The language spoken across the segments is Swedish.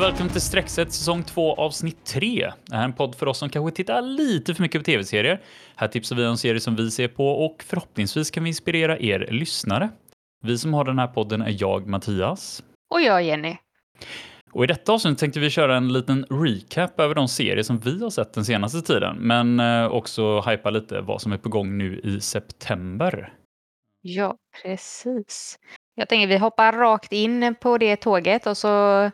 och välkommen till Streckset säsong 2 avsnitt 3. Det här är en podd för oss som kanske tittar lite för mycket på tv-serier. Här tipsar vi om serier som vi ser på och förhoppningsvis kan vi inspirera er lyssnare. Vi som har den här podden är jag, Mattias. Och jag, Jenny. Och i detta avsnitt tänkte vi köra en liten recap över de serier som vi har sett den senaste tiden, men eh, också hypa lite vad som är på gång nu i september. Ja, precis. Jag tänker vi hoppar rakt in på det tåget och så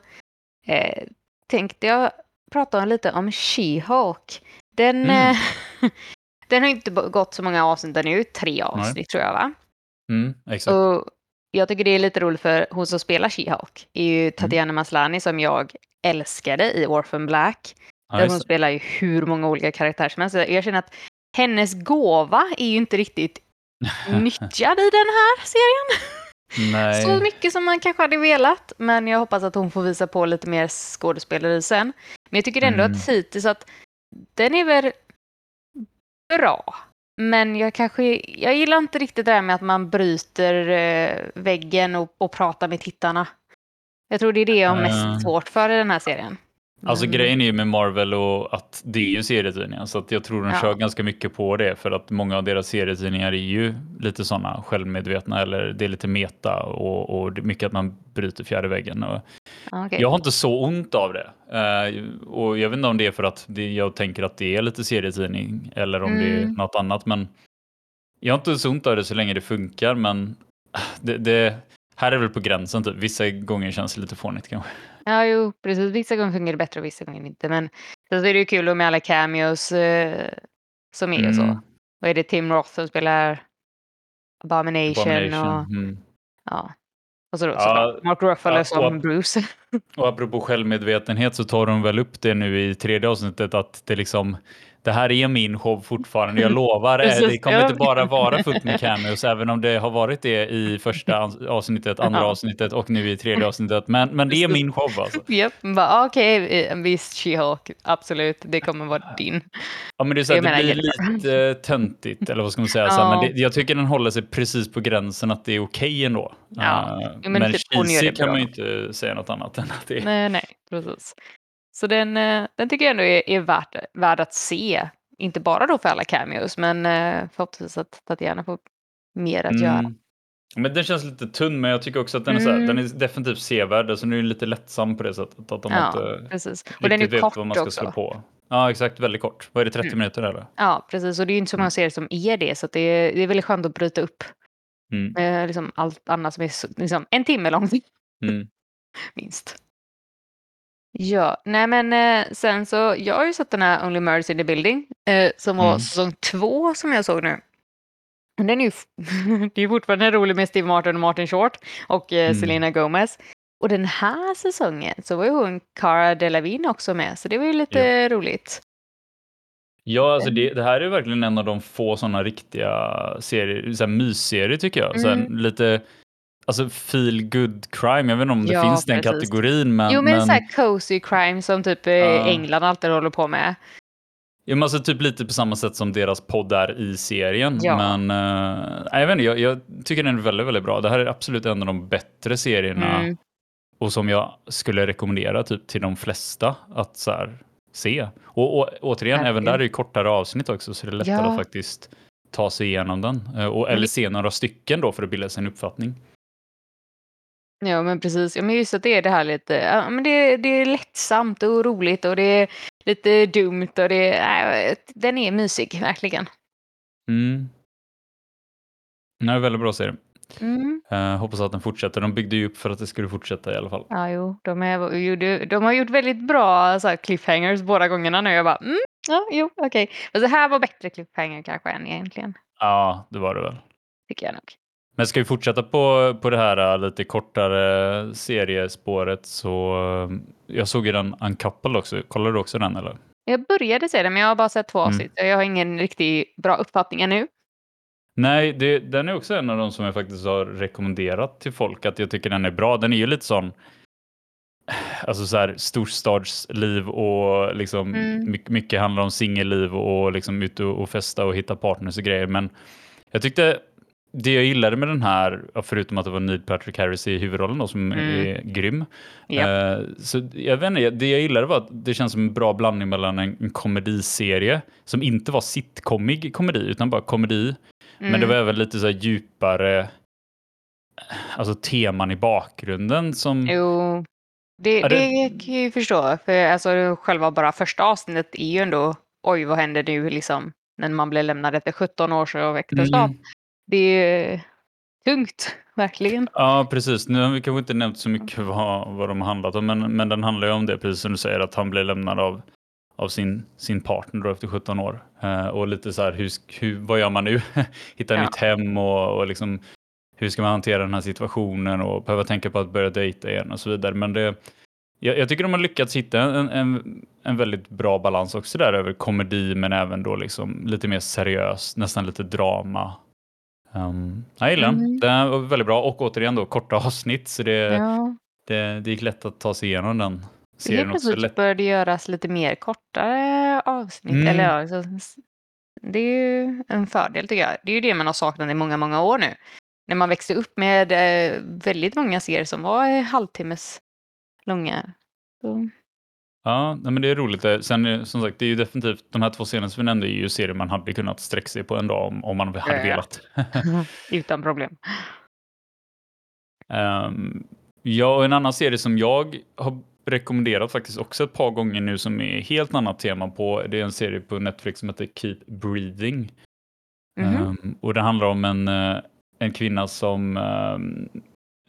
eh, tänkte jag prata lite om She-Hulk. Den, Mm. eh, den har inte gått så många avsnitt nu, tre avsnitt tror jag va? Mm, exakt. Och jag tycker det är lite roligt för hon som spelar She-Hulk är Mm. ju Tatiana Maslany som jag älskade i Orphan Black. Där hon spelar ju hur många olika karaktärer som helst. Jag känner att hennes gåva är ju inte riktigt nyttjad i den här serien. Nej. Så mycket som man kanske hade velat. Men jag hoppas att hon får visa på lite mer skådespeleri sen. Men jag tycker ändå Mm. att hittills att den är väl bra. Men jag kanske, jag gillar inte riktigt det där med att man bryter eh, väggen och, och pratar med tittarna. Jag tror det är det jag har mest Eh. svårt för i den här serien. Alltså Men- grejen är ju med Marvel och att det är ju serietidningar så att jag tror de Ja. kör ganska mycket på det för att många av deras serietidningar är ju lite sådana självmedvetna eller det är lite meta och, och mycket att man bryter fjärde väggen. Och Ja, okej. Jag har inte så ont av det Eh, och jag vet inte om det är för att det, jag tänker att det är lite serietidning eller om det är Mm. något annat men jag har inte så ont av det så länge det funkar men det, det här är väl på gränsen typ. Vissa gånger känns det lite fånigt kanske. Ja, jo, precis. Vissa gånger fungerar det bättre och vissa gånger inte. Men sen så är det ju kul med alla cameos eh, som är och så. Mm. Vad är det Tim Roth som spelar Abomination, Abomination. och Mm. ja. Och så då, Ja, Mark Ruffalo ja, som och- Bruce. Och apropå självmedvetenhet så tar de väl upp det nu i tredje avsnittet att det liksom det här är min show fortfarande, jag lovar. eh, Precis, det kommer ja. inte bara vara fullt med cameos, även om det har varit det i första avsnittet, andra Ja. avsnittet och nu i tredje avsnittet. Men, men det är min show alltså. Japp, ah, okej, eh, visst She-Hulk, absolut, det kommer vara din. Ja, men det, är så det blir lite töntigt, eller vad ska man säga. Så Ja. men det, jag tycker den håller sig precis på gränsen att det är okej ändå. Ja. Eh, Jo, men men typ cheesy det kan man ju inte säga något annat än att det är. Nej, nej, precis. Så den, eh, den tycker jag ändå är, är värt, värd att se. Inte bara då för alla cameos, men eh, förhoppningsvis att Tatiana får mer att göra. Mm. Men den känns lite tunn, men jag tycker också att den är, så här, Mm. den är definitivt sevärd. Alltså, den är lite lättsam på det sättet att de Ja, inte precis. Och den är vet kort vad man ska också. slå på. Ja, exakt. Väldigt kort. Vad är det, 30 Mm. minuter eller? Ja, precis. Och det är ju inte så många serier som är det, så det, är, det är väldigt skönt att bryta upp Mm. eh, liksom allt annat som är liksom, en timme långt, Mm. minst. Ja, nej men eh, sen så, jag har ju sett den här Only Murders in the Building, eh, som var Mm. säsong två som jag såg nu. Den är ju det är ju fortfarande rolig med Steve Martin och Martin Short och eh, Mm. Selena Gomez. Och den här säsongen så var ju hon Cara Delevingne också med, så det var ju lite roligt. Ja, alltså det, det här är verkligen en av de få sådana riktiga serier, så här mysserier tycker jag. Så Mm. lite, alltså feel good crime, jag vet inte om det Ja, finns den precis. kategorin, men, jo men, men så här cozy crime som typ Ja. England alltid håller på med. Ja, men alltså typ lite på samma sätt som deras podd är i serien. Ja. Men uh, jag vet inte, jag, jag tycker den är väldigt, väldigt bra. Det här är absolut en av de bättre serierna Mm. och som jag skulle rekommendera typ till de flesta att så här, se. Och, och återigen, även Verkligen. där är det kortare avsnitt också så det är lättare Ja. att faktiskt ta sig igenom den. Eh, och, eller det- se några stycken då för att bilda sig en uppfattning. Ja men precis, ja, men just att det är det här lite, ja, men det, det är lättsamt och roligt och det är lite dumt och det är, äh, den är mysig verkligen. Mm. Det är väldigt bra serie. Mm. Eh, hoppas att den fortsätter. De byggde ju upp för att det skulle fortsätta i alla fall. Ja jo, de, är, de har gjort väldigt bra så här, cliffhangers båda gångerna nu. Jag bara, mm, ja jo okej. Men det här var bättre cliffhanger kanske än egentligen, Ja, det var det väl. tycker jag nog. Men ska vi fortsätta på, på det här äh, lite kortare seriespåret så äh, jag såg ju den Uncoupled också. Kollar du också den eller? Jag började se den men jag har bara sett två Mm. avsnitt. Jag har ingen riktigt bra uppfattning ännu. Nej, det, den är också en av de som jag faktiskt har rekommenderat till folk att jag tycker den är bra. Den är ju lite sån alltså så här storstadsliv och liksom Mm. mycket, mycket handlar om singelliv och liksom ute och, och festa och hitta partners och grejer. Men jag tyckte det jag gillade med den här, förutom att det var Neil Patrick Harris i huvudrollen då, som Mm. är grym. Japp. Eh, så jag vet inte, det jag gillade var att det känns som en bra blandning mellan en, en komediserie som inte var sitcomig komedi utan bara komedi. Men det Mm. var även lite så djupare alltså teman i bakgrunden som... Jo, det, det... det- kan jag ju förstå. För alltså, själva bara första avsnittet är ju ändå oj, vad händer nu liksom när man blir lämnad efter 17 års av äktenskap. Mm. Det är tungt, verkligen. Ja, precis. Nu har vi kanske inte nämnt så mycket vad, vad de har handlat om, men, men den handlar ju om det, precis som du säger, att han blir lämnad av, av sin, sin partner då efter 17 år. Eh, och lite så här, hur, hur, vad gör man nu? Hitta Ja. nytt hem och, och liksom, hur ska man hantera den här situationen och behöva tänka på att börja dejta igen och så vidare. Men det, jag, jag tycker de har lyckats hitta en, en, en väldigt bra balans också där över komedi men även då liksom lite mer seriös, nästan lite drama. Um, jag gillar den. Mm. Den var väldigt bra och återigen då korta avsnitt så det, Ja. det, det gick lätt att ta sig igenom den Helt serien också. plötsligt Lätt. började det göras lite mer kortare avsnitt. Mm. Eller, alltså, det är ju en fördel tycker jag. Det är ju det man har saknat i många, många år nu. När man växte upp med eh, väldigt många serier som var halvtimmes långa. Så, Ja, men det är roligt. det. Sen eh, som sagt, det är ju definitivt de här två senaste vi nämnde är ju serier man hade kunnat sträcka sig på en dag om, om man hade Ja, ja. velat. utan problem. Ehm, ja, och en annan serie som jag har rekommenderat faktiskt också ett par gånger nu som är helt annat tema på, det är en serie på Netflix som heter Keep Breathing. Mhm. Ehm, och det handlar om en, eh, en kvinna som ehm,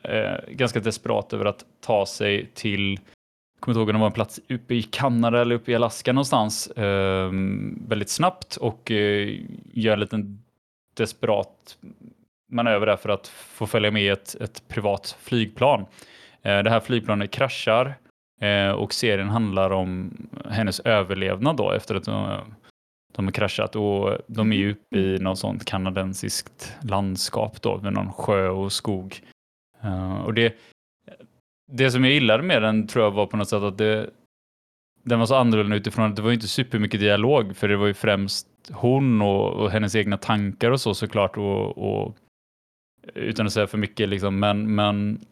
är ganska desperat över att ta sig till, kommer inte ihåg om det var en plats uppe i Kanada eller uppe i Alaska någonstans, ehm, väldigt snabbt och uh, gör en liten desperat manöver där för att få följa med ett, ett privat flygplan. Eh, det här flygplanet kraschar eh, och serien handlar om hennes överlevnad då efter att de, de har kraschat och de är ju uppe i något sånt kanadensiskt landskap då med någon sjö och skog. Eh, och det, det som jag gillade med den tror jag var på något sätt att det, den var så annorlunda utifrån att det var ju inte supermycket dialog för det var ju främst hon och, och hennes egna tankar och så såklart och, och utan att säga för mycket liksom men, men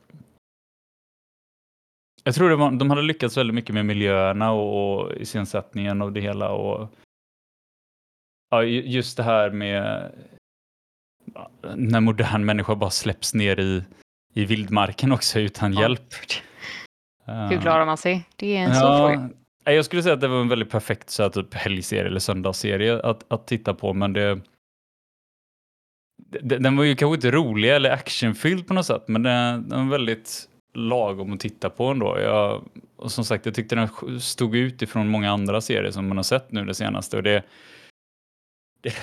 jag tror det var, de hade lyckats väldigt mycket med miljöerna och, och iscensättningen och det hela och ja, just det här med när modern människa bara släpps ner i, i vildmarken också utan Ja. hjälp. Hur klarar man sig? Det är en svår Ja, fråga. nej, jag skulle säga att det var en väldigt perfekt så här, typ helgserie eller söndagsserie att, att titta på, men det den, den var ju kanske inte rolig eller actionfylld på något sätt, men den, den var väldigt lagom att titta på ändå. Jag, och som sagt, jag tyckte den stod ut ifrån många andra serier som man har sett nu det senaste. Och det,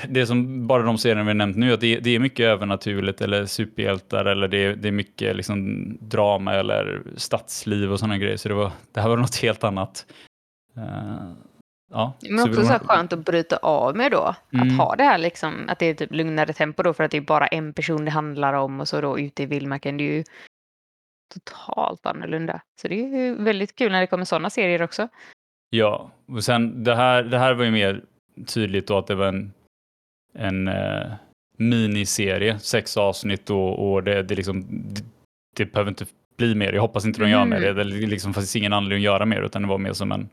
det, som bara de serierna vi nämnt nu, att det, det är mycket övernaturligt eller superhjältar eller det, det är mycket liksom drama eller stadsliv och sådana grejer. Så det, var, det här var något helt annat. Eh, ja, Men så också så här skönt att bryta av med då. Mm. Att ha det här liksom, att det är typ lugnare tempo då för att det är bara en person det handlar om och så då ute i vildmarken. Det är ju totalt annorlunda. Så det är ju väldigt kul när det kommer sådana serier också. Ja, och sen det här, det här var ju mer tydligt då att det var en, en eh, miniserie, sex avsnitt och, och det, det liksom, det, det behöver inte bli mer. Jag hoppas inte de gör mer. Mm. Det, det liksom fanns ingen anledning att göra mer utan det var mer som en,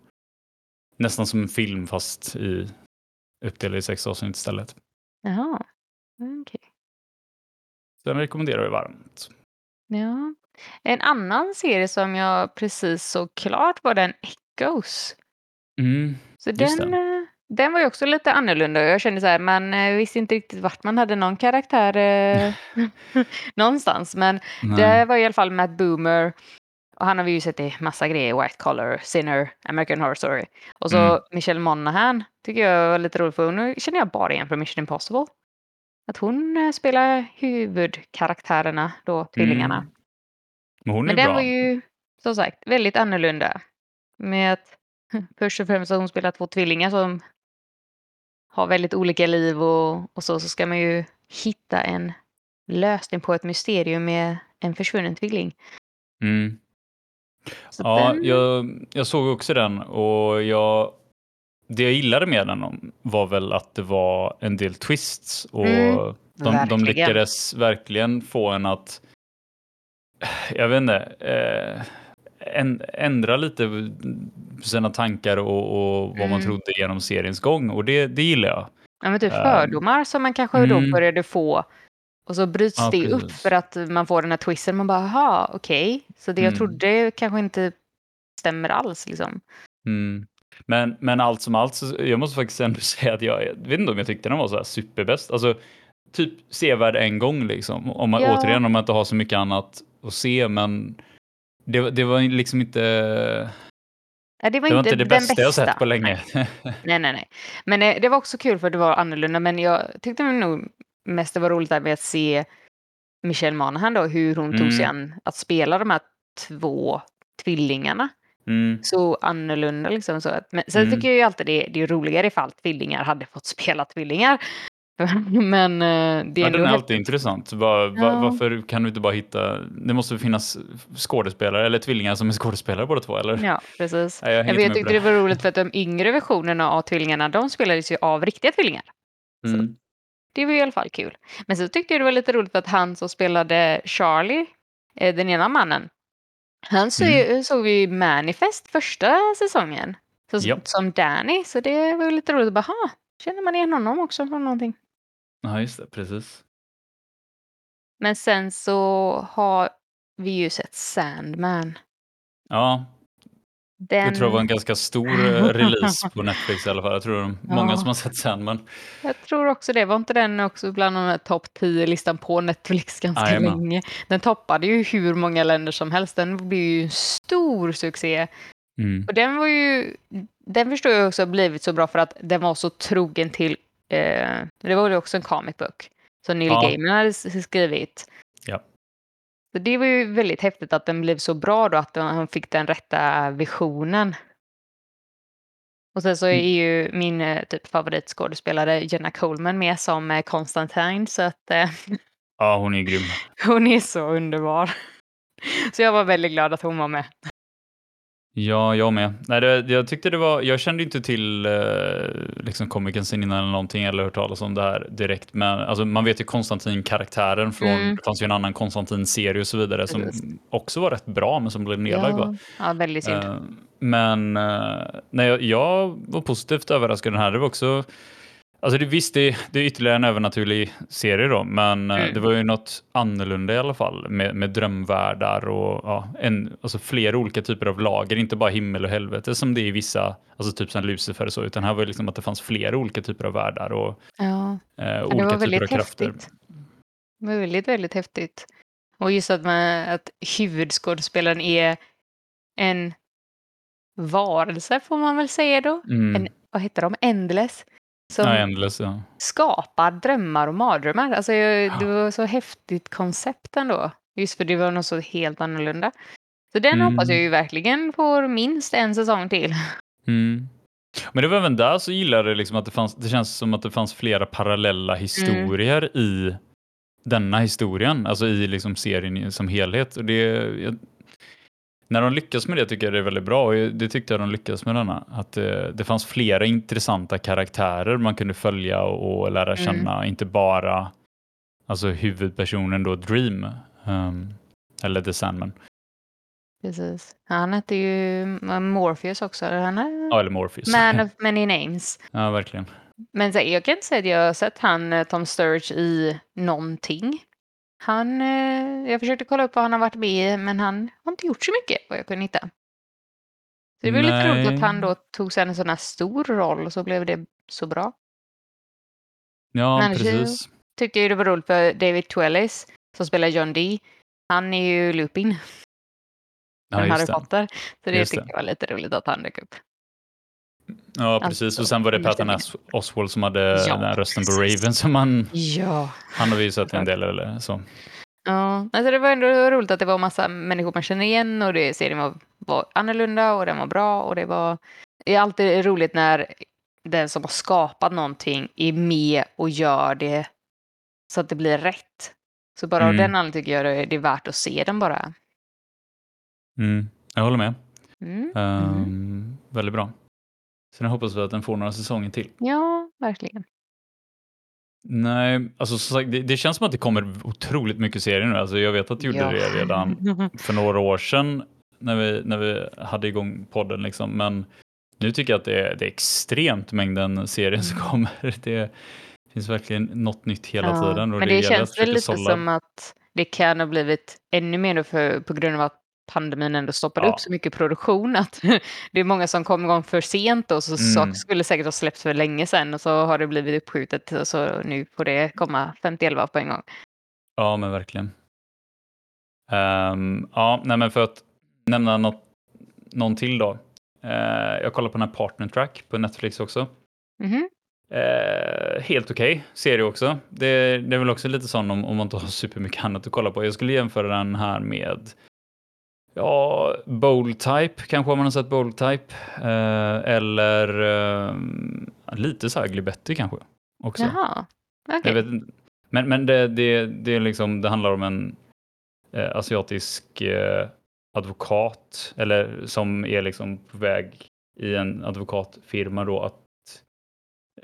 nästan som en film fast i uppdelad i sex avsnitt istället. Jaha, okej. Så den rekommenderar vi varmt. Ja. En annan serie som jag precis såg klart var den Echoes. Mm. Så den, den var ju också lite annorlunda. Jag kände så här, man eh, visste inte riktigt vart man hade någon karaktär eh, någonstans. Men det var i alla fall Matt Boomer. Och han har vi ju sett i massa grejer. White Collar, Sinner, American Horror Story. Och så Mm. Michelle Monaghan tycker jag var lite roligt för nu känner jag bara igen från Mission Impossible. Att hon eh, spelar huvudkaraktärerna då, tvillingarna. Mm. Men hon är Men den bra. var ju som sagt väldigt annorlunda. Med att först och främst att hon spelar två tvillingar som har väldigt olika liv och, och så, så ska man ju hitta en lösning på ett mysterium med en försvunnen tvilling. Mm. Ja, den, jag, jag såg också den och jag det jag gillade med den om var väl att det var en del twists och Mm, de, de lyckades verkligen få en att, jag vet inte, eh, ändra lite sina tankar och, och vad man Mm. trodde genom seriens gång och det, det gillar jag. Ja, men typ Ehm, fördomar som man kanske då mm. började få. Och så bryts Ja, det upp precis. för att man får den här twisten. Man bara, aha, okej. Så det jag Mm. trodde kanske inte stämmer alls liksom. Mm. Men, men allt som allt, så, jag måste faktiskt ändå säga att jag, jag vet inte om jag tyckte den var så här superbäst. Alltså, typ sevärd en gång liksom. Om man, Ja. Återigen om man inte har så mycket annat att se, men det, det var liksom inte, Nej, det var det var inte, inte det den bästa jag bästa. sett på länge. Nej, nej, nej. Men eh, det var också kul för det var annorlunda. Men jag tyckte nog mest det var roligt där med att se Michelle Monaghan då, hur hon tog sig Mm. an att spela de här två tvillingarna. Mm. Så annorlunda liksom. Så att, men, sen Mm. tycker jag ju alltid det, det är roligare ifall tvillingar hade fått spela tvillingar. men eh, det är Ja, den är alltid intressant. Var, va, Ja. Varför kan du inte bara hitta, det måste finnas skådespelare eller tvillingar som är skådespelare båda två eller? Ja, precis. Nej, jag Jag, vet, jag tyckte det det. var roligt för att de yngre versionerna av tvillingarna, de spelades ju av riktiga tvillingar. Mm. Det var i alla fall kul. Men så tyckte jag det var lite roligt för att han som spelade Charlie, eh, den ena mannen, han så, Mm. såg vi Manifest första säsongen. Så, Ja. Som Danny, så det var lite roligt att bara, ha, känner man igen honom också från någonting? Ja, just det, precis. Men sen så har vi ju sett Sandman. Ja, Den... Det tror jag var en ganska stor eh, release på Netflix i alla fall. Jag tror det är många som har sett sen, men Jag tror också det. Var inte den också bland de topp 10-listan på Netflix ganska Jajamän. länge? Den toppade ju hur många länder som helst. Den blev ju en stor succé. mm. Och den var ju, den förstår jag också har blivit så bra för att den var så trogen till, eh, det var ju också en comic book som Neil Ja. Gaiman hade skrivit. Ja. Så det var ju väldigt häftigt att den blev så bra då, att han fick den rätta visionen. Och sen så är Mm. ju min eh, typ favoritskådespelare Jenna Coleman med som eh, Constantine, så att eh, ja, hon är grym. hon är så underbar. Så jag var väldigt glad att hon var med. Ja, jag med. Nej, det, jag tyckte det var, jag kände inte till eh, liksom komikern sen innan eller någonting eller hört talas om det här direkt, men alltså, man vet ju Konstantin-karaktären från, Mm. det fanns ju en annan Konstantin-serie och så vidare som Precis. också var rätt bra men som blev nedlagd. Ja, ja, väldigt synd. Eh, Men uh, nej, jag, jag var positivt överraskad den här. Det var också, alltså det, visst det, det är ytterligare en övernaturlig serie då, men eh, Mm. det var ju något annorlunda i alla fall med, med drömvärldar och ja, en, alltså flera olika typer av lager, inte bara himmel och helvete som det är i vissa, alltså typ som Lucifer och så, utan här var det liksom att det fanns flera olika typer av världar och Ja. eh, olika typer av krafter. häftigt. Det var väldigt, väldigt häftigt. Och just att, man, att huvudskådespelaren är en varelse får man väl säga då. Mm. En, vad heter de? Endless. Som Ja, Endless, ja. skapar drömmar och mardrömmar. Alltså, jag, det var så häftigt koncept ändå. Just för det var något så helt annorlunda. Så den Mm. hoppas jag ju verkligen får minst en säsong till. Mm. Men det var även där så gillade jag liksom att det fanns, det känns som att det fanns flera parallella historier i denna historien, alltså i liksom serien som helhet. Och det, jag, när de lyckas med det tycker jag det är väldigt bra och det tyckte jag de lyckades med denna. Att det, det fanns flera intressanta karaktärer man kunde följa och, och lära Mm. känna, inte bara alltså huvudpersonen då Dream, ehm, eller The Sandman, Precis. Han hette ju Morpheus också. Han är ja, eller Morpheus. man of many names. ja, verkligen. Men jag kan inte säga att jag har sett han, eh, Tom Sturridge i någonting. Han, eh, jag försökte kolla upp vad han har varit med i, men han har inte gjort så mycket vad jag kunde hitta. Så det var lite roligt att han då tog sig en sån här stor roll och så blev det så bra. Ja, Men precis. Tyckte ju det var roligt för David Twellis som spelar John Dee. Han är ju Lupin Ja, Harry det. Potter. Så det Just tyckte det. jag var lite roligt att han dök upp. Ja, precis. Och sen var det Patton Os- Oswald som hade Ja, den rösten på. Raven som man, Ja. han har vi ju sett en del eller så. Ja, alltså det var ändå roligt att det var massa människor man känner igen och det, serien var, var annorlunda och den var bra och det var... Det är alltid roligt när den som har skapat någonting är med och gör det så att det blir rätt. Så bara av Mm. den anledningen tycker jag det är, det är värt att se den bara. Mm. Jag håller med. Mm. Ehm, Väldigt bra. Så nu hoppas vi att den får några säsonger till. Ja, verkligen. Nej, alltså som sagt, det, det känns som att det kommer otroligt mycket serier nu. Alltså jag vet att det gjorde Ja. det redan för några år sedan när vi, när vi hade igång podden. Liksom. Men nu tycker jag att det är, det är extremt mängden serier som kommer. Det finns verkligen något nytt hela. Ja, tiden. Men det, att känns väl lite sålla- som att det kan ha blivit ännu mer för, på grund av att pandemin ändå stoppade Ja. upp så mycket produktion. Att det är många som kom igång för sent och så Mm. saker skulle säkert ha släppts för länge sedan och så har det blivit uppskjutet och så nu får det komma 50-11 på en gång. Ja, men verkligen. Ehm, ja, nej, men för att nämna något, någon till då. Eh, jag kollar på den här Partner Track på Netflix också. Mhm. Eh, helt okej serie också. Det, det är väl också lite sån om, om man inte har supermycket annat att kolla på. Jag skulle jämföra den här med ja, Bold Type, kanske har man har sett Bold Type. Eh, eller eh, lite så här Ugly Betty kanske också. Jaha, okej. Inte. Men, men det, det, det, är liksom, det handlar om en eh, asiatisk eh, advokat, eller som är liksom på väg i en advokatfirma då att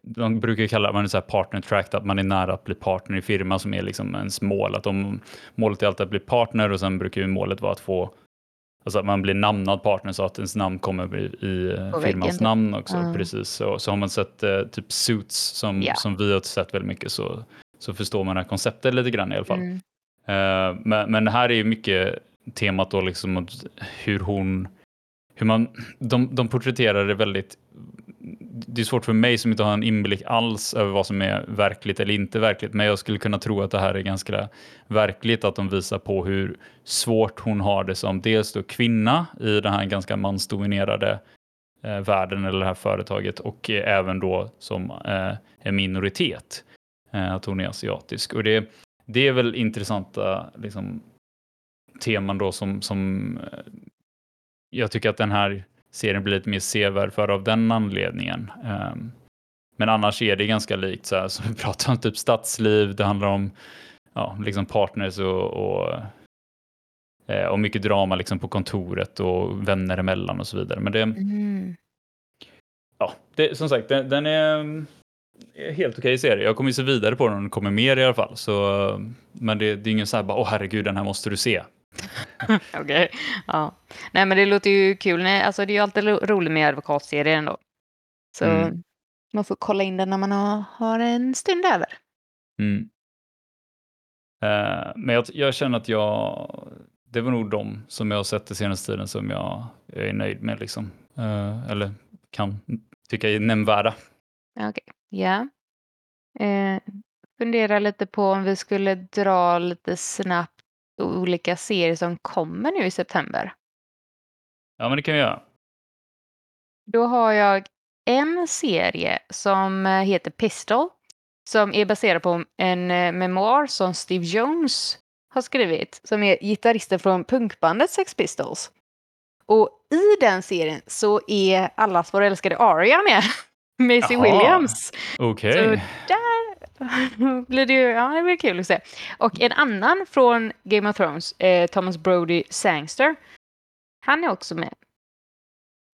de brukar kalla man det så här partner track, att man är nära att bli partner i firma som är liksom ens mål. Att de, målet är alltid att bli partner och sen brukar ju målet vara att få Alltså att man blir namnad partner så att ens namn kommer i, i På firmans väggen, typ. namn också. Ja. Precis. Så, så har man sett eh, typ Suits som, Ja. som vi har sett väldigt mycket så, så förstår man det här konceptet lite grann i alla fall. Mm. Eh, men, men det här är ju mycket temat då liksom hur hon, hur man, de, de porträtterar det väldigt, det är svårt för mig som inte har en inblick alls över vad som är verkligt eller inte verkligt, men jag skulle kunna tro att det här är ganska verkligt, att de visar på hur svårt hon har det som dels då kvinna i den här ganska mansdominerade eh, världen eller det här företaget och eh, även då som eh, en minoritet, eh, att hon är asiatisk. Och det, det är väl intressanta liksom, teman då som, som eh, jag tycker att den här serien blir lite mer sevärd för av den anledningen. Ehm, men annars är det ganska likt så här, som vi pratar om, typ stadsliv, det handlar om ja, liksom partners och, och, eh, och mycket drama liksom på kontoret och vänner emellan och så vidare. Men det, Mm. ja, det, som sagt, den, den är helt okej serie. Jag kommer ju se vidare på den om det kommer mer i alla fall. Så, men det, det är ingen så här bara, åh herregud, den här måste du se. Okej. Ja. Nej, men det låter ju kul. Nej, alltså, det är ju alltid ro- roligt med advokatserier ändå. Så Mm. man får kolla in den när man har, har en stund över. Mm. Eh, men jag, jag känner att jag, det var nog de som jag har sett den senaste tiden som jag är nöjd med liksom. Eh, eller kan tycka är nämnvärda. Okej. Ja. Eh, fundera lite på om vi skulle dra lite snabbt olika serier som kommer nu i september. Ja, men det kan vi göra. Då har jag en serie som eh, heter Pistol. Som är baserad på en eh, memoar som Steve Jones har skrivit. Som är gitarristen från punkbandet Sex Pistols. Och i den serien så är allas vår älskade Aria med. Maisie. Williams. Okej. Så där blir det ju, ja det blir kul att se. Och en annan från Game of Thrones, eh, Thomas Brody Sangster. Han är också med.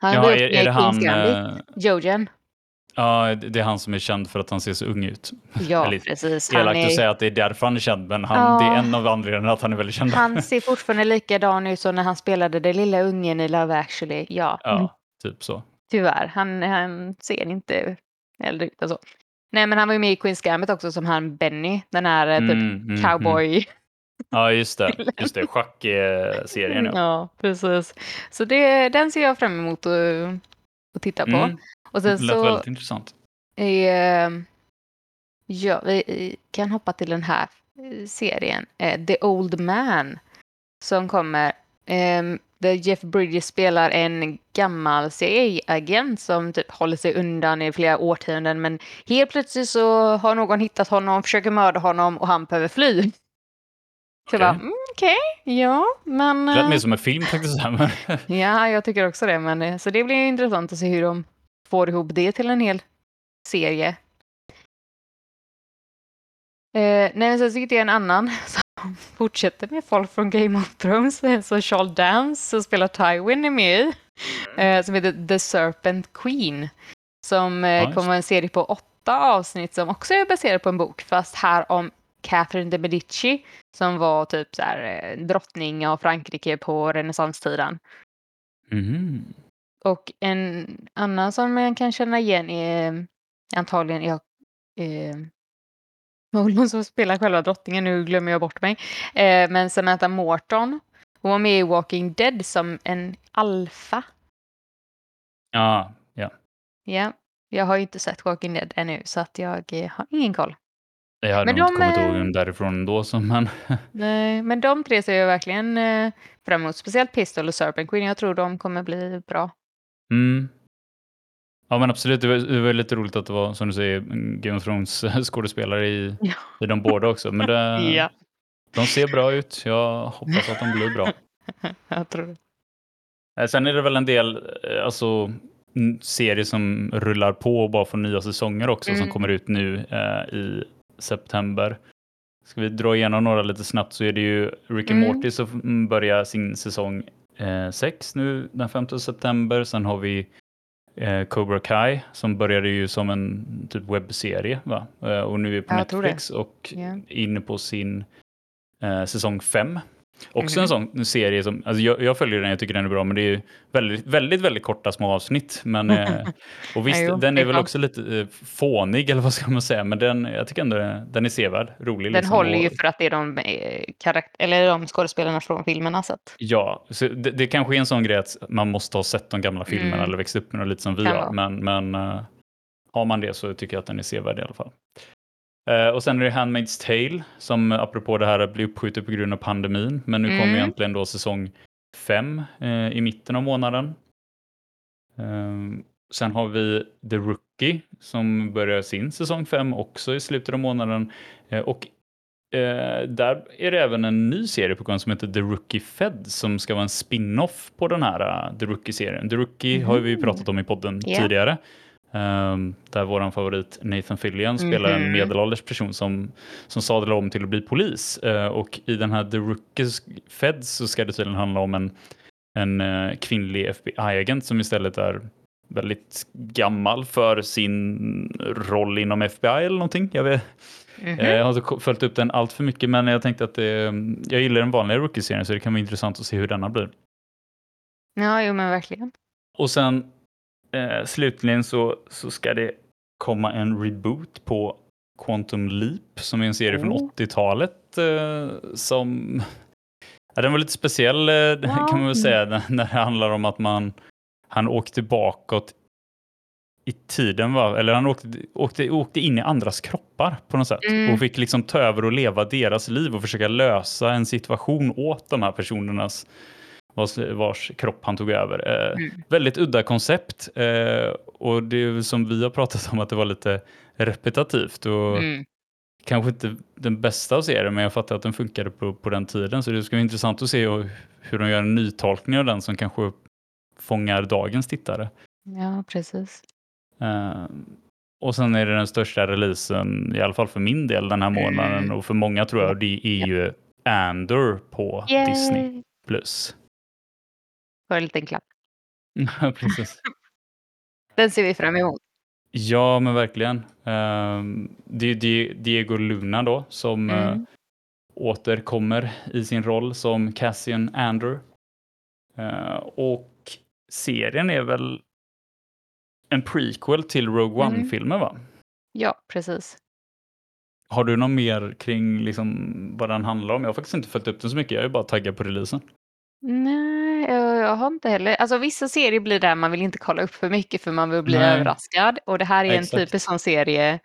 Han Ja, är, är med det han... Gambit. eh, Jojen. ja, det är han som är känd för att han ser så ung ut. Ja, Eller precis. Elakt att är, säga att det är därför han är känd, men han, Ja. det är en av anledningarna att han är väldigt känd. han ser fortfarande likadan ut som när han spelade den lilla ungen i Love actually. Ja, Ja, typ så. tyvärr. Han, han ser inte äldre ut än så. Nej, men han var ju med i Queen's Gambit också som han Benny, den här eh, typ Mm, mm, mm. cowboy. Ja, just det. Just det, schackserien. Ja. Ja, precis. Så det, den ser jag fram emot att, att titta på. Mm, Och det sen lät så väldigt intressant. eh, ja, vi kan hoppa till den här eh, serien, eh, The Old Man, som kommer. Eh, där Jeff Bridges spelar en gammal CIA-agent som typ håller sig undan i flera årtionden men helt plötsligt så har någon hittat honom, försöker mörda honom och han behöver fly. Så jag bara, Okej. mm, okej, ja, men... Det lät eh, mer som en film faktiskt. Ja, jag tycker också det. Men, eh, så det blir intressant att se hur de får ihop det till en hel serie. Eh, nej, sen så hittade jag en annan fortsätter med folk från Game of Thrones. eh, Så Charles Dance som spelar Tywin är med i. Eh, som heter The Serpent Queen. Som eh, Ja, kommer vara en serie på åtta avsnitt som också är baserad på en bok. Fast här om Catherine de Medici som var typ så här, eh, drottning av Frankrike på renässanstiden. Mhm. Och en annan som man kan känna igen är eh, antagligen jag, eh, var hon som spelar själva drottningen? Nu glömmer jag bort mig. Eh, men Samantha Morton. Hon var med i Walking Dead som en alfa. Ja, ja. Ja, jag har ju inte sett Walking Dead ännu så att jag eh, har ingen koll. Jag hade Men nog inte de, kommit eh, ihåg därifrån då, så, men Nej, men de tre ser jag verkligen eh, fram emot. Speciellt Pistol och Serpent Queen. Jag tror de kommer bli bra. Mm. Ja men absolut, det var, det var lite roligt att det var som du säger Game of Thrones skådespelare i, Ja. i de båda också. Men det, Ja. de ser bra ut. Jag hoppas att de blir bra. jag tror det. Eh, Sen är det väl en del eh, alltså, serier som rullar på och bara får nya säsonger också som Mm. kommer ut nu eh, i september. Ska vi dra igenom några lite snabbt så är det ju Rick and Mm. Morty som börjar sin säsong 6 nu den 5 september. Sen har vi eh, Cobra Kai som började ju som en typ webbserie va? Eh, och nu är på Jag Netflix och Ja. inne på sin eh, säsong 5. Också Mhm. en sån serie som, alltså jag, jag följer den, jag tycker den är bra, men det är väldigt, väldigt, väldigt korta små avsnitt. Men, eh, och visst, jo, den är väl också lite eh, fånig, eller vad ska man säga, men den, jag tycker ändå den, är sevärd, rolig. Den liksom, håller ju och, för att det är de, eh, karakt- eller de skådespelarna från filmerna. Så att, Ja, så det, det kanske är en sån grej att man måste ha sett de gamla filmerna Mm. eller växt upp med dem lite som vi har, men, men eh, har man det så tycker jag att den är sevärd i alla fall. Eh, och sen är det Handmaid's Tale som apropå det här blir uppskjutet på grund av pandemin. Men nu kommer Mm. egentligen då säsong fem eh, i mitten av månaden. Ehm, sen har vi The Rookie som börjar sin säsong fem också i slutet av månaden. Eh, och där är det även en ny serie på gång som heter The Rookie Fed som ska vara en spin-off på den här The Rookie-serien. The Rookie har vi ju pratat om i podden Ja. tidigare. Um, där vår favorit Nathan Fillion spelar en Mhm. medelålders person som, som sadlar om till att bli polis. Eh, och i den här The Rookie Fed så ska det tydligen handla om en, en eh, kvinnlig FBI-agent som istället är väldigt gammal för sin roll inom FBI eller någonting. Jag, vet, Mhm. eh, jag har inte följt upp den allt för mycket men jag tänkte att det, jag gillar den vanliga Rookie-serien så det kan vara intressant att se hur denna blir. Ja, jo men verkligen. Och sen eh, slutligen så, så ska det komma en reboot på Quantum Leap som är en serie från Oh. 80-talet eh, som ja, den var lite speciell eh, Ja. kan man väl säga när när det handlar om att man han åkte bakåt i tiden, va? eller han åkte, åkte, åkte in i andras kroppar på något sätt Mm. och fick liksom ta över och leva deras liv och försöka lösa en situation åt de här personernas vars, kropp han tog över. Eh, Mm. Väldigt udda koncept eh, och det är som vi har pratat om att det var lite repetitivt och Mm. kanske inte den bästa av serien men jag fattar att den funkade på, på den tiden så det ska bli intressant att se hur, de gör en nytolkning av den som kanske fångar dagens tittare. Ja, precis. Eh, och sen är det den största releasen, i alla fall för min del, den här månaden Mm. och för många tror jag det är ju Andor på Disney+. Yay! Plus. Får en liten klapp. Ja, Precis. Den ser vi fram emot. Ja, men verkligen. Ehm, det är Diego Luna då som eh, Mm. återkommer i sin roll som Cassian Andor. Eh, och serien är väl en prequel till Rogue Mm. One-filmen va? Ja, precis. Har du något mer kring liksom vad den handlar om? Jag har faktiskt inte följt upp den så mycket, jag är bara taggad på releasen. Nej, jag, jag har inte heller. Alltså vissa serier blir där man vill inte kolla upp för mycket för man vill bli Nej. överraskad. Och det här är en Exakt. typisk sån serie,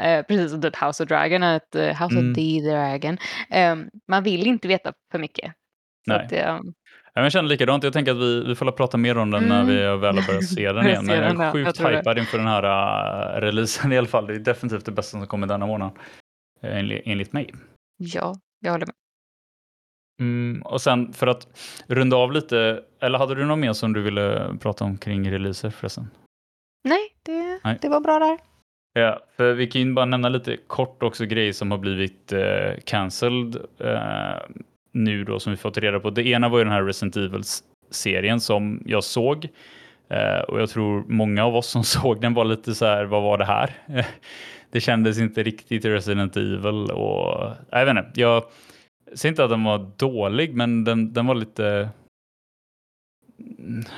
eh, precis som typ House of Dragon, ett, eh, House Mm. of the Dragon. Eh, man vill inte veta för mycket. Nej. att, men Jag känner likadant, jag tänker att vi, vi får prata mer om den när Mm. vi väl har börjat se den igen. Men jag är Jag sjukt det. hypad inför den här uh, releasen i alla fall. Det är definitivt det bästa som kommer denna månad. eh, Enligt, enligt mig. ja, jag håller med. Mm, och sen för att runda av lite, eller hade du något mer som du ville prata om kring releaser förresten? Nej, det, Nej. det var bra där. Ja, för vi kan ju bara nämna lite kort också grejer som har blivit eh, cancelled eh, nu då som vi fått reda på. Det ena var ju den här Resident Evil-serien som jag såg Eh, och jag tror många av oss som såg den var lite så här, vad var det här? det kändes inte riktigt Resident Evil och jag vet inte, jag säger inte att den var dålig, men den, den var lite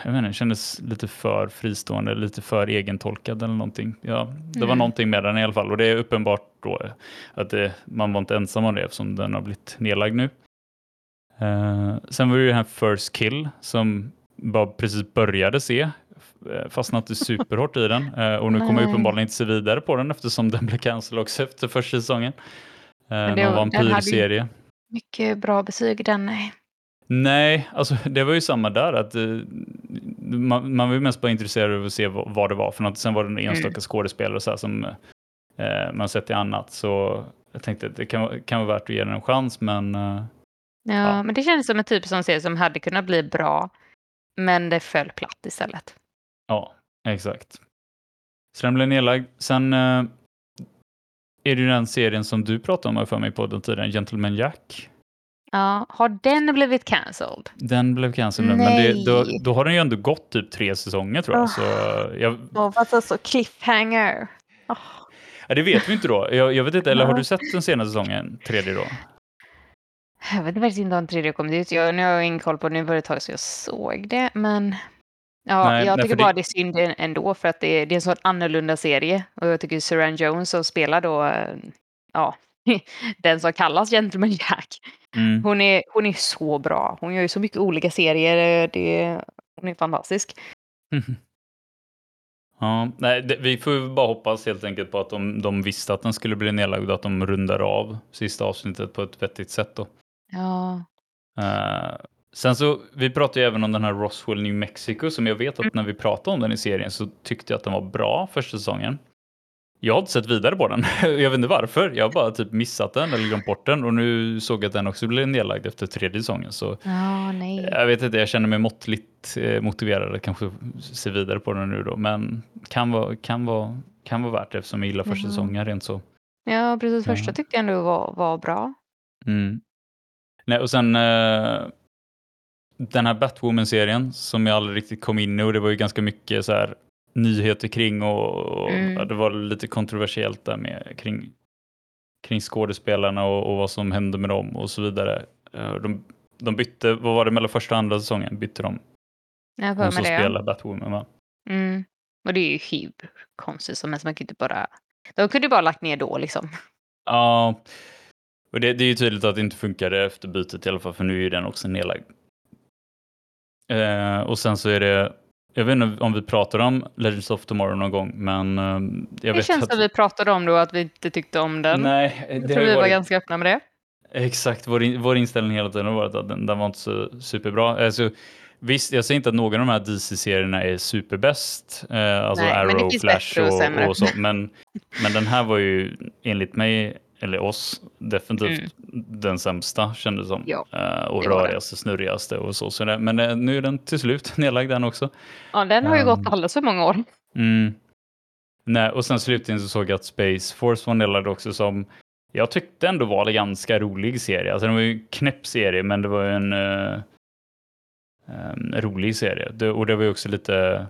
jag vet inte, kändes lite för fristående, lite för egentolkad eller någonting. Ja, det var mm. någonting med den i alla fall och det är uppenbart då att det, man var inte ensam om det eftersom den har blivit nedlagd nu. Uh, sen var det ju den här First Kill som bara precis började se, eh, fastnat superhårt i den uh, och nu kommer jag uppenbarligen inte se vidare på den eftersom den blev cancel också efter första säsongen. Uh, någon vampyrserie. Mycket bra betyg den. Nej. Nej, alltså det var ju samma där. att uh, man, man var ju mest bara intresserad av att se vad, vad det var för något. Sen var det en enstaka mm. skådespelare så här, som uh, man sett i annat. Så jag tänkte att det kan, kan vara värt att ge den en chans, men... Uh, ja, ja, men det känns som en typ som ser som hade kunnat bli bra, men det föll platt istället. Ja, exakt. Så den blev nedlagd. Sen är det ju den serien som du pratade om för mig på den tiden, Gentleman Jack. Ja, har den blivit cancelled? Den blev cancelled, men det, då, då, har den ju ändå gått typ tre säsonger tror jag. Oh. Så jag... Oh, alltså cliffhanger. Oh. Ja, det vet vi inte då. Jag, jag vet inte, eller har du sett den senaste säsongen, tredje då? Jag vet faktiskt inte om tredje kommit ut. Jag, nu har jag ingen koll på det, nu var det ett tag så jag såg det, men ja, nej, jag nej, tycker bara det... det är synd ändå för att det, det är en sån annorlunda serie och jag tycker Suran Jones som spelar då, ja, den som kallas Gentleman Jack. Mm. Hon, är, hon är så bra. Hon gör ju så mycket olika serier. Det, hon är fantastisk. Ja, nej, det, vi får bara hoppas helt enkelt på att de, de visste att den skulle bli nedlagd och att de rundar av sista avsnittet på ett vettigt sätt. Då. Ja. Uh, sen så, vi pratade ju även om den här Roswell, New Mexico, som jag vet att mm. när vi pratade om den i serien så tyckte jag att den var bra första säsongen. Jag har inte sett vidare på den. Jag vet inte varför. Jag har bara typ missat den eller glömt bort den och nu såg jag att den också blev nedlagd efter tredje säsongen. Så oh, nej. Jag vet inte, jag känner mig måttligt eh, motiverad att kanske se vidare på den nu då. Men kan vara, kan vara, kan vara värt det eftersom jag gillar första mm. säsongen rent så. Ja, precis. Första tyckte jag ändå var, var bra. Mm. Nej, och sen eh, den här Batwoman-serien som jag aldrig riktigt kom in i och det var ju ganska mycket så här nyheter kring och, och mm. det var lite kontroversiellt där med kring, kring skådespelarna och, och, vad som hände med dem och så vidare. Eh, de, de bytte, vad var det mellan första och andra säsongen? Bytte de? Jag de som det. spelar Batwoman va? Mm. Och det är ju hur konstigt som helst. Man kan inte bara... De kunde ju bara lagt ner då liksom. Ja, och det, det är ju tydligt att det inte funkade efter bytet i alla fall, för nu är ju den också nedlagd. Eh, och sen så är det jag vet inte om vi pratade om Legends of Tomorrow någon gång, men uh, jag det vet känns att... som vi pratade om då att vi inte tyckte om den. Nej, jag tror vi var ganska öppna med det. Exakt, vår, in, vår inställning hela tiden har varit att den, den var inte så superbra. Alltså, visst, jag säger inte att någon av de här DC-serierna är superbäst, eh, alltså Nej, Arrow, Flash och, och, och så, men, men den här var ju enligt mig eller oss, definitivt mm. Den sämsta kändes som. Ja, uh, och rörigaste, snurrigaste och så. så det, men uh, nu är den till slut nedlagd den också. Ja, den har ju um, gått alldeles för många år. Mm. Nej, och sen slutligen så såg jag att Space Force var nedlagd också som jag tyckte ändå var en ganska rolig serie. Alltså den var ju en knäpp serie, men det var ju en, uh, en rolig serie. Det, och det var ju också lite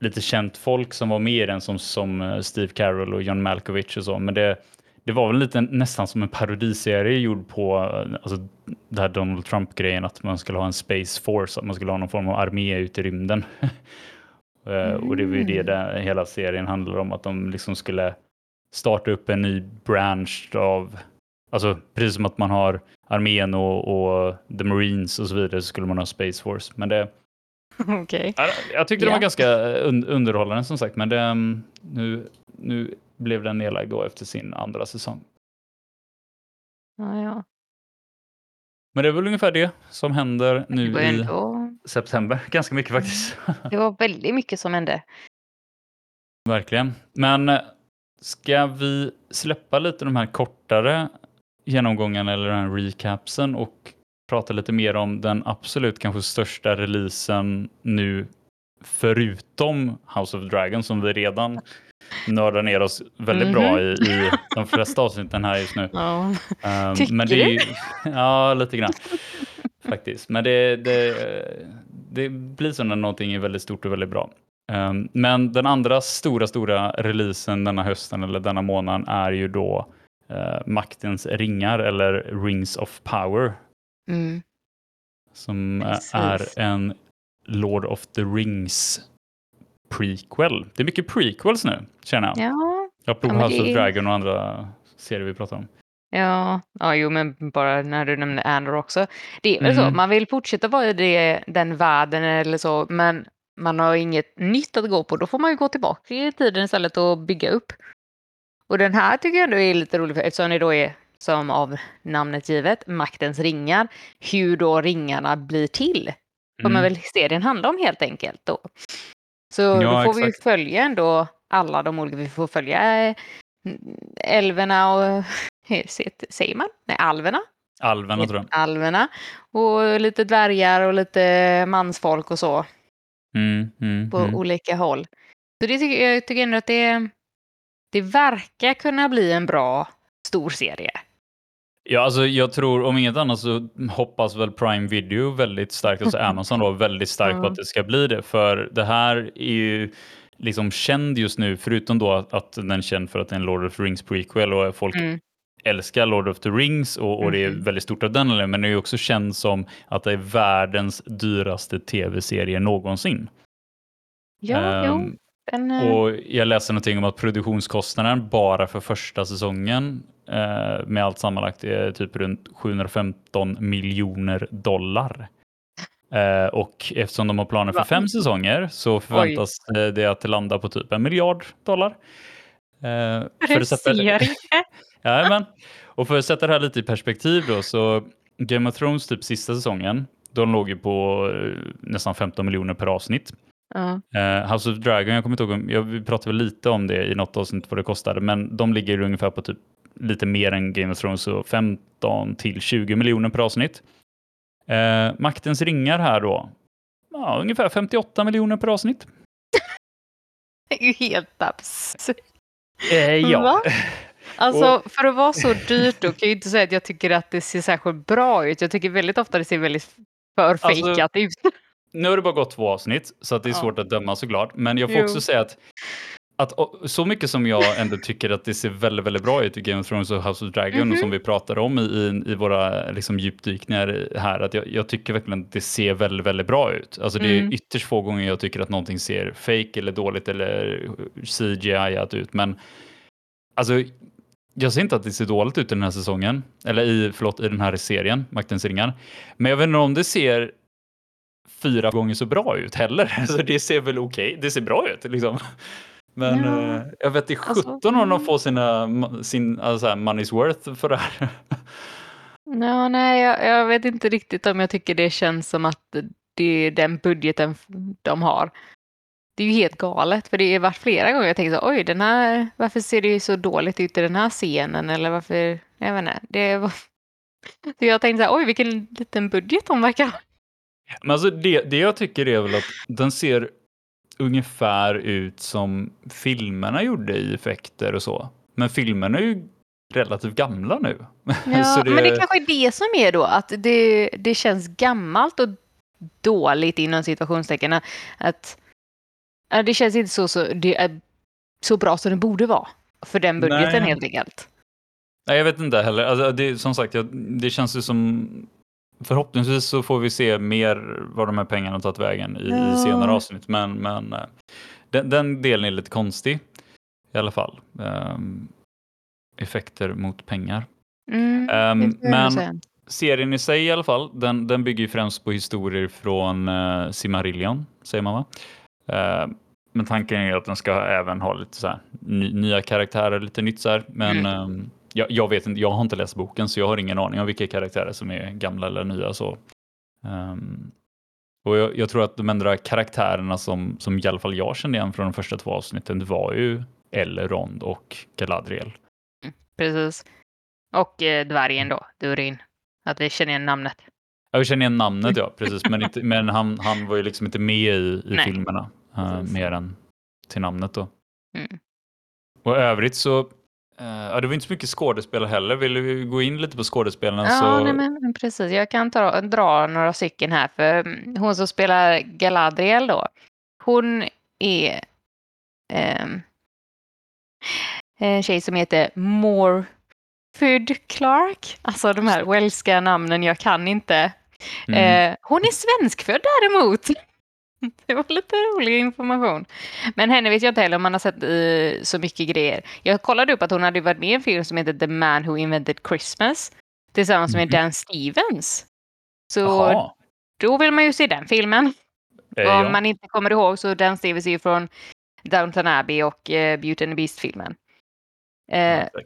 lite känt folk som var med i den som, som Steve Carroll och John Malkovich och så. Men det, det var väl lite nästan som en parodiserie gjord på alltså, det här Donald Trump-grejen att man skulle ha en Space Force, att man skulle ha någon form av armé ute i rymden. mm. Och det var ju det mm. där hela serien handlar om, att de liksom skulle starta upp en ny branch av, alltså precis som att man har armén och, och the Marines och så vidare så skulle man ha Space Force. Men det, okay. jag, jag tyckte yeah. det var ganska un underhållande som sagt, men det, mm, nu, nu blev den nedlagd efter sin andra säsong. Ja, ja. Men det är väl ungefär det som händer nu ändå... i september. Ganska mycket faktiskt. Det var väldigt mycket som hände. Verkligen. Men eh, ska vi släppa lite de här kortare genomgångarna eller den här recapsen och prata lite mer om den absolut kanske största releasen nu förutom House of Dragon som vi redan nördar ner oss väldigt mm -hmm. bra i, i de flesta avsnitten här just nu. Ja. Um, men det är ju, Ja, lite grann faktiskt. Men det, det, det blir så när någonting är väldigt stort och väldigt bra. Um, men den andra stora, stora releasen denna hösten eller denna månaden är ju då uh, Maktens ringar eller Rings of Power. Mm. Som Precis. är en Lord of the Rings prequel. Det är mycket prequels nu, känner jag. Ja, Apropå Ja, House of Dragon och andra serier vi pratar om. ja, ja, jo, men bara när du nämnde Andor också. Det är väl så, Mm. man vill fortsätta vara i det, den världen eller så, men man har inget nytt att gå på. Då får man ju gå tillbaka i tiden istället och bygga upp. Och den här tycker jag ändå är lite rolig, för eftersom det då är, som av namnet givet, maktens ringar. Hur då ringarna blir till. kommer Mm. väl serien handla om helt enkelt då. Så Ja, då får vi ju exakt. följa ändå alla de olika, vi får följa eh, älverna och, säger man? Nej, alverna. Alverna tror jag. Alverna. Och lite dvärgar och lite mansfolk och så Mm, mm, på mm. olika håll. Så det tycker jag tycker ändå att det, det verkar kunna bli en bra stor serie. Ja, alltså jag tror om inget annat så hoppas väl Prime Video väldigt starkt, alltså Amazon då, väldigt starkt på Ja. att det ska bli det. För det här är ju liksom känd just nu, förutom då att, att den är känd för att det är en Lord of the Rings prequel och folk Mm. älskar Lord of the Rings och, och det är Mhm. väldigt stort av den anledningen, men det är ju också känd som att det är världens dyraste tv-serie någonsin. Ja, jo. Ehm, Den, eh, och jag läste någonting om att produktionskostnaden bara för första säsongen eh, med allt sammanlagt är typ runt 715 miljoner dollar. Eh, och eftersom de har planer för fem säsonger så förväntas eh, det att landa på typ en miljard dollar. Eh, för att sätta. Jajamän. Och för att sätta det här lite i perspektiv då så Game of Thrones typ sista säsongen, de låg ju på eh, nästan 15 miljoner per avsnitt. Ja. Uh, House of Dragon, jag kommer inte ihåg, jag, vi pratade väl lite om det i något avsnitt vad det kostade, men de ligger ungefär på typ lite mer än Game of Thrones, så 15 till 20 miljoner per avsnitt. Eh, Maktens ringar här då, ja, ungefär 58 miljoner per avsnitt. Det är ju helt absurt. Eh, Va? Alltså för att vara så dyrt då kan jag ju inte säga att jag tycker att det ser särskilt bra ut. Jag tycker väldigt ofta det ser väldigt för Alltså, fejkat ut. Nu har det bara gått två avsnitt, så att det är Ja. svårt att döma såklart. Men jag får Jo. också säga att, att så mycket som jag ändå tycker att det ser väldigt, väldigt bra ut i Game of Thrones och House of Dragon Mhm. och som vi pratar om i, i, våra liksom, djupdykningar här, att jag, jag tycker verkligen att det ser väldigt, väldigt bra ut. Alltså det är Mm. ytterst få gånger jag tycker att någonting ser fake eller dåligt eller CGI-at ut, men alltså jag ser inte att det ser dåligt ut i den här säsongen, eller i, förlåt, i den här serien, Maktens ringar. Men jag vet inte om det ser fyra gånger så bra ut heller. Alltså det ser väl okej, det ser bra ut liksom. Men Ja. eh, jag vet Alltså, 17 om de mm. får sina sin, alltså, här, money's worth för det här. Ja, nej, jag, jag vet inte riktigt om jag tycker det känns som att det är den budgeten de har. Det är ju helt galet, för det har varit flera gånger jag tänkt så oj, den här, varför ser det så dåligt ut i den här scenen eller varför, jag vet inte. Det var... Så jag tänkte så här, oj, vilken liten budget de verkar ha. Men alltså det, det jag tycker är väl att den ser ungefär ut som filmerna gjorde i effekter och så. Men filmerna är ju relativt gamla nu. Ja, det- men det kanske är det som är då, att det, det känns gammalt och dåligt inom situationstecken. Att, det känns inte så, så, det är så bra som det borde vara. För den budgeten Nej. helt enkelt. Nej, jag vet inte heller. Alltså, det, som sagt, det känns ju som... Förhoppningsvis så får vi se mer vad de här pengarna har tagit vägen i, Ja. senare avsnitt. Men, men eh, den, den delen är lite konstig i alla fall. Ehm, effekter mot pengar. Mm, nog men serien i sig i alla fall, den, den bygger ju främst på historier från uh, Silmarillion, säger man va? Ehm, men tanken är att den ska även ha lite så här, ny, nya karaktärer, lite nytt så här. Men Mm. ehm, jag, jag vet inte, jag har inte läst boken så jag har ingen aning om vilka karaktärer som är gamla eller nya. Så. Ehm, och jag, jag tror att de enda karaktärerna som, som i alla fall jag kände igen från de första två avsnitten, var ju Elrond och Galadriel. Precis. Och eh, dvärgen då, Durin. Att vi känner igen namnet. Jag känner igen namnet ja, precis. Men, inte, men han, han var ju liksom inte med i, i Nej. filmerna. Precis. mer än till namnet då. Mm. Och övrigt så, Uh, ja, det var inte så mycket skådespelare heller. Vill du gå in lite på skådespelarna? Ja, så... nej, men precis. Jag kan ta, dra några stycken här. För mm, hon som spelar Galadriel då. Hon är eh, en tjej som heter Morford Clark. Alltså de här walesiska namnen jag kan inte. Mm. Eh, hon är svenskfödd däremot. Det var lite rolig information. Men henne vet jag inte heller om man har sett i så mycket grejer. Jag kollade upp att hon hade varit med i en film som heter The Man Who Invented Christmas tillsammans med mm. Dan Stevens. Så Aha. då vill man ju se den filmen. Eh, om man inte kommer ihåg så Dan Stevens är ju från Downton Abbey och uh, Beauty and the Beast-filmen. Uh,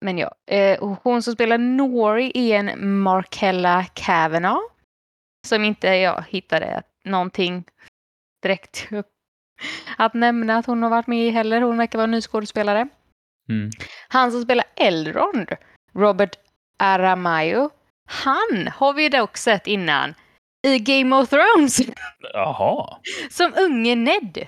men ja, uh, hon som spelar Nori är en Markella Kavanagh. Som inte jag hittade någonting direkt att nämna att hon har varit med i heller. Hon verkar vara nyskådespelare. Mm. Han som spelar Elrond, Robert Aramayo, han har vi dock sett innan i Game of Thrones. Jaha. Som unge Ned.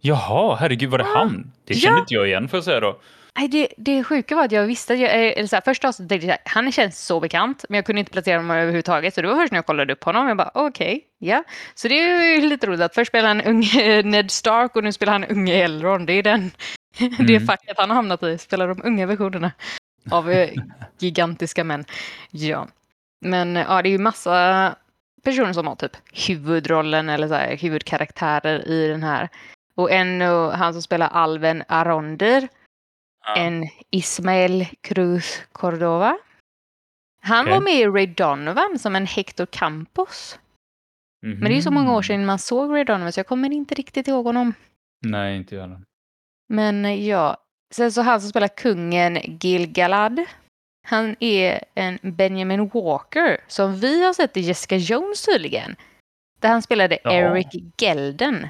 Jaha, herregud var det ja. han? Det kände ja. inte jag igen får jag säga då. Nej, det, det sjuka var att jag visste, jag, eh, eller så här, först tänkte jag han känns så bekant, men jag kunde inte placera honom överhuvudtaget. Så det var först när jag kollade upp honom, jag bara okej, okay, ja. Så det är ju lite roligt att först spelar han unge Ned Stark och nu spelar han unge Elrond. Det är den, mm. det facket han har hamnat i, spelar de unga versionerna av eh, gigantiska män. Ja, men ja, det är ju massa personer som har typ huvudrollen eller så här, huvudkaraktärer i den här. Och en, han som spelar alven Aronder, ja. en Ismael Cruz Cordova. Han okay. var med i Ray Donovan som en Hector Campos. Mm -hmm. Men det är ju så många år mhm. sedan man såg Ray Donovan så jag kommer inte riktigt ihåg honom. Nej, inte jag Men ja, sen så han som spelar kungen Gilgalad. Han är en Benjamin Walker som vi har sett i Jessica Jones tydligen. Där han spelade ja. Eric Gelden.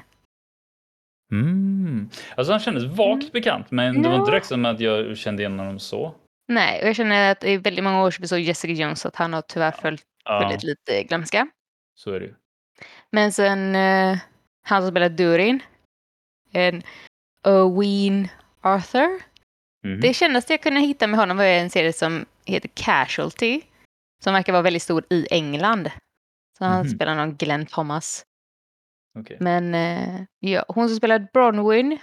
Mm. Alltså han kändes vagt mm. bekant, men det var inte direkt som att jag kände igen honom så. Nej, och jag känner att är väldigt många år vi såg Jessica Jones, så att han har tyvärr följt ja. väldigt lite glömska. Så är det ju. Men sen uh, han som spelar Durin, en Owen Arthur. Mm. Det kändes jag kunde hitta med honom var en serie som heter Casualty, som verkar vara väldigt stor i England. Så han mm. spelar någon Glenn Thomas. Okay. Men eh, ja, hon som spelar Bronwyn,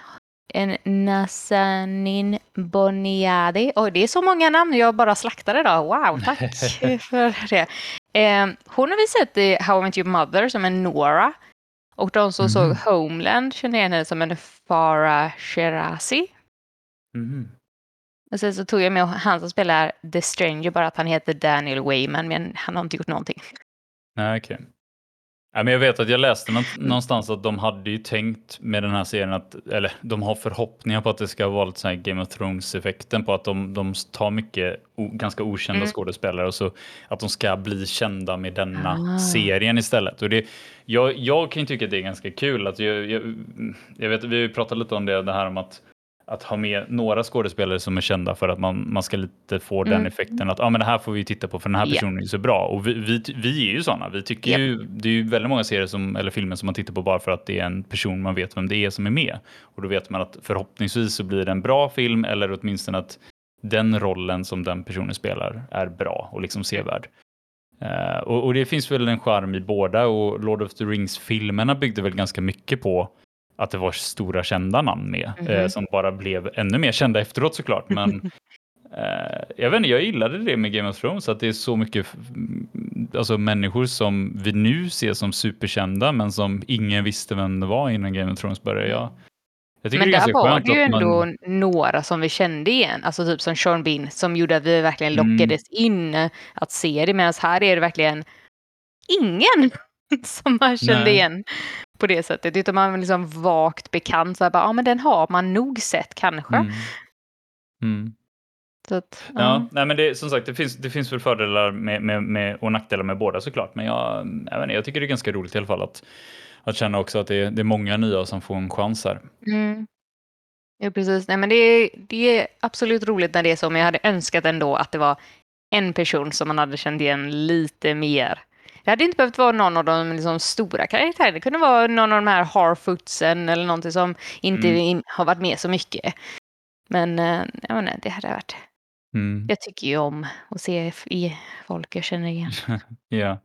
en Nazanin Boniadi. Oj, det är så många namn jag bara slaktade idag. Wow, tack för det. Eh, hon har vi sett i How I Met Your Mother som en Nora. Och de som mm. såg Homeland känner igen henne som en Farah Shirazi. Mm. Och sen så tog jag med han som spelar The Stranger, bara att han heter Daniel Wayman, men han har inte gjort någonting. Nej, okej. Okay. Ja, men jag vet att jag läste någonstans att de hade ju tänkt med den här serien att, eller de har förhoppningar på att det ska vara lite så här Game of Thrones-effekten på att de, de tar mycket o, ganska okända mm. skådespelare och så att de ska bli kända med denna ah. serien istället. Och det, jag, jag kan ju tycka att det är ganska kul. Att jag, jag, jag vet, vi pratat lite om det, det här om att att ha med några skådespelare som är kända för att man, man ska lite få mm. den effekten att ah, men det här får vi titta på för den här personen yeah. är så bra. Och vi, vi, vi är ju sådana. Vi tycker yep. ju, det är ju väldigt många serier som, eller filmer som man tittar på bara för att det är en person man vet vem det är som är med. Och då vet man att förhoppningsvis så blir det en bra film eller åtminstone att den rollen som den personen spelar är bra och liksom sevärd. Uh, och, och, det finns väl en charm i båda och Lord of the Rings-filmerna byggde väl ganska mycket på att det var stora kända namn med mm -hmm. eh, mhm. som bara blev ännu mer kända efteråt såklart. Men eh, jag vet inte, jag gillade det med Game of Thrones att det är så mycket alltså, människor som vi nu ser som superkända men som ingen visste vem det var innan Game of Thrones började. Jag, jag men där var det ju ändå man... några som vi kände igen, alltså typ som Sean Bean som gjorde att vi verkligen mm. lockades mm. in att se det medan här är det verkligen ingen som man kände Nej. igen på det sättet. Utan man är liksom vagt bekant. Så här, bara, ja, men den har man nog sett kanske. Mm. Mm. Att, ja, ja. nej, men det, som sagt, det finns, det finns väl fördelar med, med, med, och nackdelar med båda såklart. Men jag, jag, inte, jag tycker det är ganska roligt i alla fall att, att känna också att det är, det är många nya som får en chans här. Mm. Ja, precis. Nej, men det, är, det är absolut roligt när det är så, men jag hade önskat ändå att det var en person som man hade känt igen lite mer det hade inte behövt vara någon av de liksom, stora karaktärerna. Det kunde vara någon av de här Harfootsen eller någonting som inte mm. har varit med så mycket. Men eh, jag inte, det hade varit... Mm. Jag tycker ju om att se i folk jag känner igen. Ja.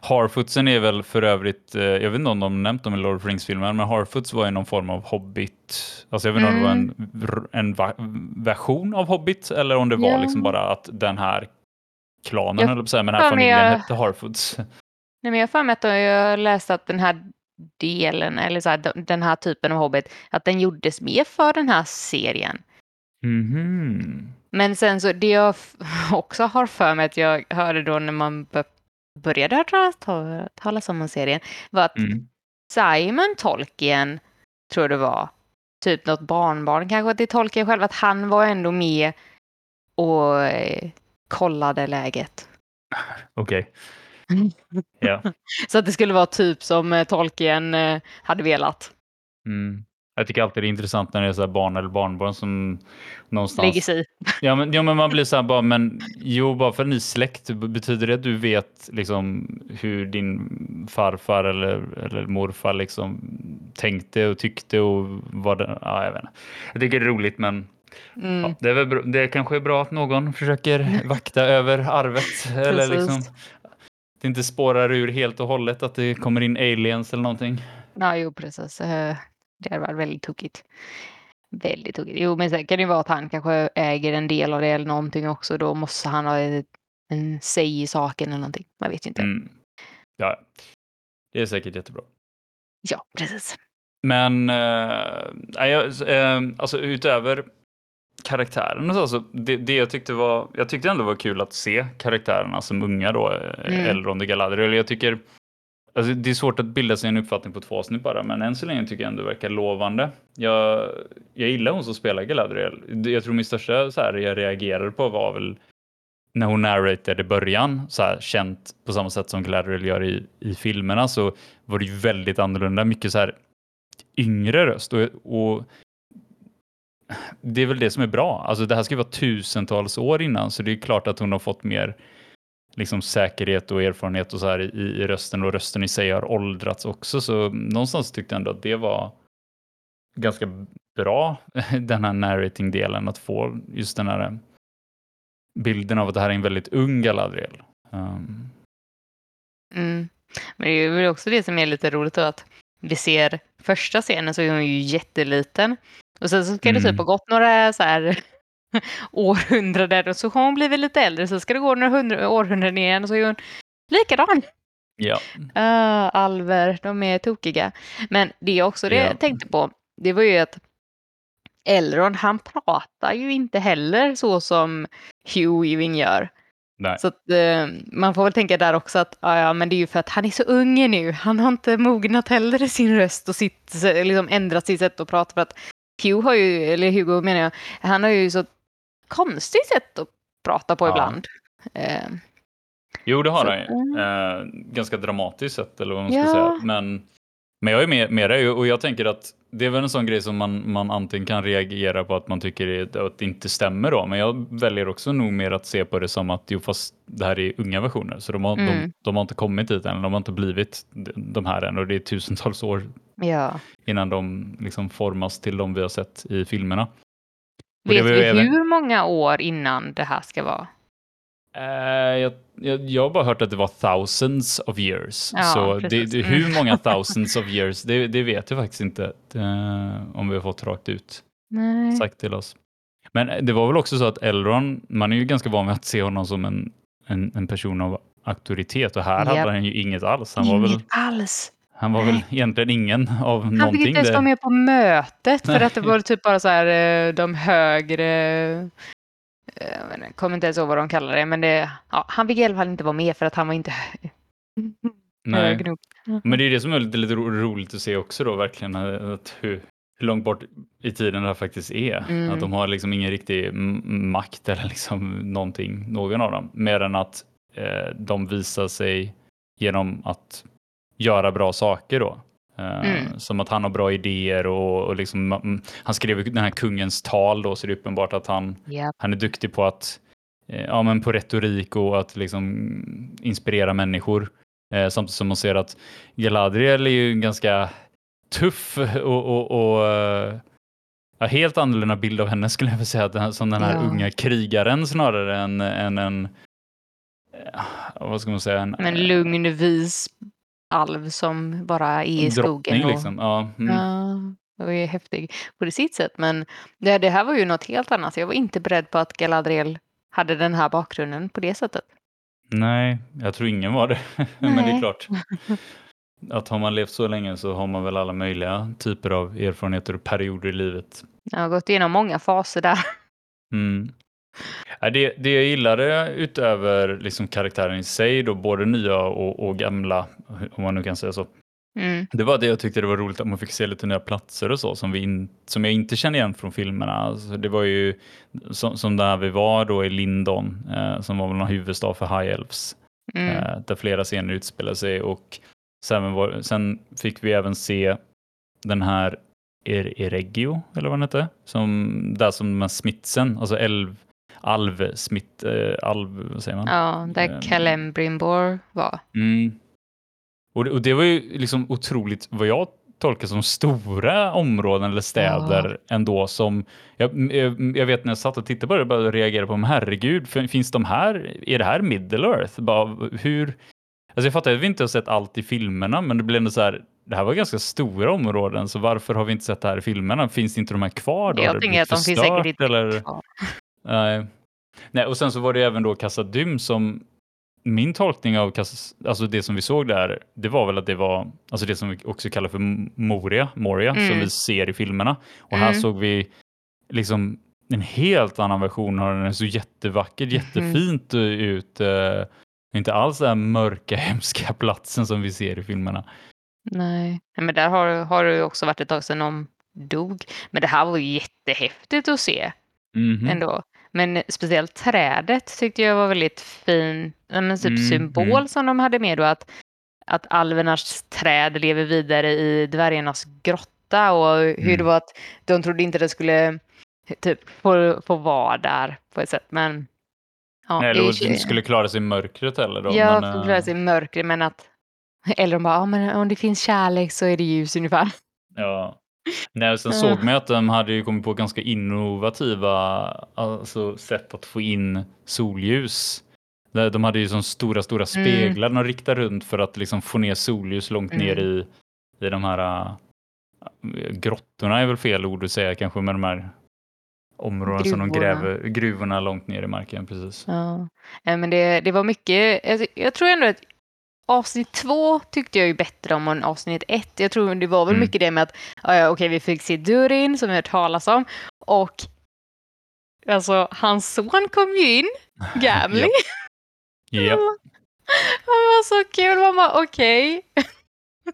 Harfootsen är väl för övrigt, eh, jag vet inte om de nämnt dem i Lord of Rings-filmen, men Harfoots var ju någon form av Hobbit. Alltså jag vet inte om det var en, vr- en va- version av Hobbit eller om det var Ja. liksom bara att den här klanen, Jag eller på säga, men den här familjen jag- hette Harfoots. Nej, men jag har för mig att jag läste att den här delen, eller så här, den här typen av Hobbit, att den gjordes mer för den här serien. Mhm. Men sen så, det jag också har för mig att jag hörde då när man började höra ta- talas om serien, var att Mm. Simon Tolkien, tror det var, typ något barnbarn kanske till Tolkien själv, att han var ändå med och eh, kollade läget. Okej. Ja. Så att det skulle vara typ som eh, Tolkien eh, hade velat. Mm. Jag tycker alltid det är intressant när det är så barn eller barnbarn som någonstans... Lägger sig. Ja men, ja, men man blir så här bara, men jo, bara för är släkt, betyder det att du vet liksom hur din farfar eller, eller morfar liksom tänkte och tyckte och vad det, ja, jag vet inte. Jag tycker det är roligt, men Mm. ja, det, är bra, det kanske är bra att någon försöker vakta över arvet eller liksom att det inte spårar ur helt och hållet, att det kommer in aliens eller någonting. Ja, jo precis. Eh, Det hade varit väldigt tokigt. Väldigt tokigt. Jo, men sen kan det ju vara att han kanske äger en del av det eller någonting också. Då måste han ha ett- en säg i saken eller någonting. Man vet ju inte. Mm. Ja, det är säkert jättebra. Ja, precis. Men eh, eh, alltså utöver karaktären och så, alltså, det, det jag tyckte var, jag tyckte ändå var kul att se karaktärerna som unga då, eh, Mm. Elrond och Galadriel. Jag tycker, alltså, det är svårt att bilda sig en uppfattning på två avsnitt bara, men än så länge tycker jag ändå verkar lovande. Jag, jag gillar hon som spelar Galadriel. Jag tror min största så här, jag reagerade på var väl när hon narrated i början, så här, känt på samma sätt som Galadriel gör i, i filmerna, så var det ju väldigt annorlunda. Mycket så här yngre röst. Och, och det är väl det som är bra. Alltså det här ska ju vara tusentals år innan, så det är klart att hon har fått mer liksom säkerhet och erfarenhet och så här i, i rösten och rösten i sig har åldrats också. Så någonstans tyckte jag ändå att det var ganska bra, den här narrating-delen, att få just den här eh, bilden av att det här är en väldigt ung Galadriel. Um, Mm. Men det är väl också det som är lite roligt då att vi ser första scenen så är hon ju jätteliten. Och sen så ska det Mm. typ ha gått några så här århundraden och så har hon blivit lite äldre. Så ska det gå några hundra, århundraden igen och så är hon likadan. ja. Uh, alver, de är tokiga. Men det är också det Ja. jag tänkte på, det var ju att Elrond, han pratar ju inte heller så som Hugh Weaving gör. Nej. Så att, eh, man får väl tänka där också att ja, ja, men det är ju för att han är så ung nu. Han har inte mognat heller i sin röst och sitt, liksom ändrat sitt sätt att prata. För att Hugh har ju, eller Hugo menar jag, han har ju så konstigt sätt att prata på Ja. ibland. Eh, Jo, det har Så- han ju. Eh, ganska dramatiskt sett, eller vad man ska Ja. säga. Men, men jag är med, med dig och jag tänker att det är väl en sån grej som man, man antingen kan reagera på att man tycker att det inte stämmer då, men jag väljer också nog mer att se på det som att jo, fast det här är unga versioner, så de har, de, Mm. de har inte kommit dit än, de har inte blivit de- de här än och det är tusentals år ja. innan de liksom formas till de vi har sett i filmerna. Vet vi även- hur många år innan det här ska vara? Eh, jag, jag, jag har bara hört att det var thousands of years. Ja, så det, det, Mm. hur många thousands of years, det, det vet jag faktiskt inte eh, om vi har fått rakt ut Nej. sagt till oss. Men det var väl också så att Elron, man är ju ganska van vid att se honom som en, en, en person av auktoritet och här Japp. hade han ju inget alls. Han var väl, Inget alls. han var väl Nej. egentligen ingen av Han fick någonting. inte ens Det- vara med på mötet för Nej. att det var typ bara så här eh, de högre jag vet inte, kommer inte ens ihåg vad de kallar det, men det, ja, han fick i alla fall inte vara med för att han var inte Nej. Men det är det som är lite, lite ro- roligt att se också då verkligen eh, att hur, hur långt bort i tiden det här faktiskt är. Mm. Att de har liksom ingen riktig makt eller liksom någonting, någon av dem. Mer än att eh, de visar sig genom att göra bra saker då. Eh, Mm. Som att han har bra idéer och, och liksom, mm, han skrev den här kungens tal då så det är uppenbart att han, Ja. han är duktig på att eh, ja, men på retorik och att liksom inspirera människor. Eh, samtidigt som man ser att Galadriel är ju ganska tuff och, och, och eh, ja, helt annorlunda bild av henne skulle jag vilja säga, som den här Ja. unga krigaren snarare än, än en, eh, vad ska man säga, en, En lugn, vis alv som bara är i en skogen. Och, liksom. Ja, mm. Ja, och är häftig på det sitt sätt. Men det, det här var ju något helt annat. Jag var inte beredd på att Galadriel hade den här bakgrunden på det sättet. Nej, jag tror ingen var det. Men det är klart. Att har man levt så länge så har man väl alla möjliga typer av erfarenheter och perioder i livet. Jag har gått igenom många faser där. Mm. Det, det jag gillade utöver liksom karaktären i sig, då, både nya och, och gamla, om man nu kan säga så, Mm. det var det jag tyckte det var roligt att man fick se lite nya platser och så som, vi in, som jag inte känner igen från filmerna. Alltså, det var ju som, som där vi var då i Lindon, eh, som var väl någon huvudstad för High Elves, Mm. eh, där flera scener utspelar sig och sen, var, sen fick vi även se den här er, Eregio, eller vad den hette, som, där som de här smitsen, alltså älv, alv, smitt, eh, alv, vad säger man? Ja, där Ehm. Celebrimbor var. Mm. Och, det, och det var ju liksom otroligt vad jag tolkar som stora områden eller städer ändå som jag, jag, vet när jag satt och tittade på det bara reagerade på, men herregud, fin- finns de här, är det här Middle Earth? Bara, hur? Alltså jag fattar att vi inte har sett allt i filmerna, men det blev ändå så här, det här var ganska stora områden, så varför har vi inte sett det här i filmerna? Finns inte de här kvar då? Jag tänker att de finns säkert inte eller? kvar. Nej. Nej, och sen så var det även då Kassadym som min tolkning av Kass, alltså det som vi såg där, det var väl att det var alltså det som vi också kallar för Moria, Moria som Mm. vi ser i filmerna. Och här Mm. såg vi liksom en helt annan version av den. Såg jättevacker, jättefint ut. eh, Inte alls den här mörka, hemska platsen som vi ser i filmerna. Nej, men där har, har det också varit ett tag sedan de dog. Men det här var ju jättehäftigt att se Mhm. ändå. Men speciellt trädet tyckte jag var väldigt fin, men typ Mm, symbol mm. som de hade med då att, att alvernas träd lever vidare i dvärgarnas grotta och hur Mm. det var att de trodde inte det skulle typ få, få vara där på ett sätt. Men ja, Nej, eller de skulle klara sig i mörkret heller då. Ja, men, för eh, klara sig i mörkret men att eller de bara, ja men om det finns kärlek så är det ljus ungefär. Ja. Nej, sen Ja. såg man att de hade ju kommit på ganska innovativa alltså, sätt att få in solljus. De hade ju som stora, stora speglar de riktade runt för att liksom få ner solljus långt Mm. ner i, i de här äh, grottorna är väl fel ord att säga kanske med de här områdena som de Gruvorna. gräver, gruvorna långt ner i marken. Precis. Ja. Ja, men det, det var mycket, jag, jag tror ändå att avsnitt två tyckte jag ju bättre om än avsnitt ett. Jag tror det var väl Mm. mycket det med att, okej vi fick se Durin som vi har hört talas om och alltså hans son kom ju in, Gamli. Ja. Han var så kul, man bara okej.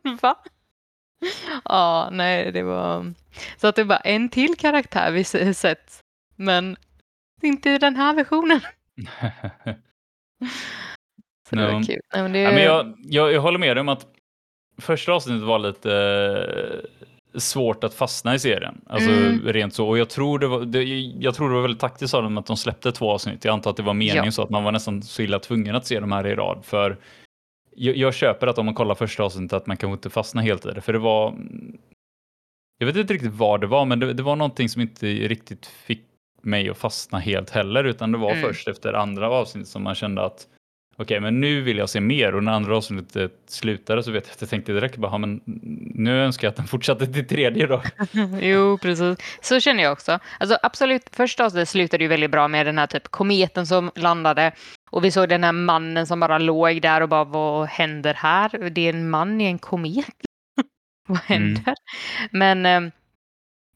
Va? Ja, nej det var... Så att det var en till karaktär vi sett, men inte i den här versionen. Så det Ja. var kul. Nej, men det... Ja, men jag, jag, jag håller med dig om att första avsnittet var lite eh, svårt att fastna i serien. Alltså Mm. rent så. Och jag tror det var, det, jag tror det var väldigt taktiskt av dem att de släppte två avsnitt. Jag antar att det var meningen Ja. så att man var nästan så illa tvungen att se de här i rad. För jag, jag köper att om man kollar första avsnittet att man kanske inte fastnar helt i det. För det var... Jag vet inte riktigt vad det var, men det, det var någonting som inte riktigt fick mig att fastna helt heller. Utan det var Mm. först efter andra avsnitt som man kände att okej, men nu vill jag se mer. Och när andra avsnittet slutade så vet jag att jag tänkte direkt bara, men nu önskar jag att den fortsatte till tredje då. Jo, precis. Så känner jag också. Alltså absolut, första avsnittet slutade ju väldigt bra med den här typ kometen som landade. Och vi såg den här mannen som bara låg där och bara, vad händer här? Det är en man i en komet. vad händer? Men eh,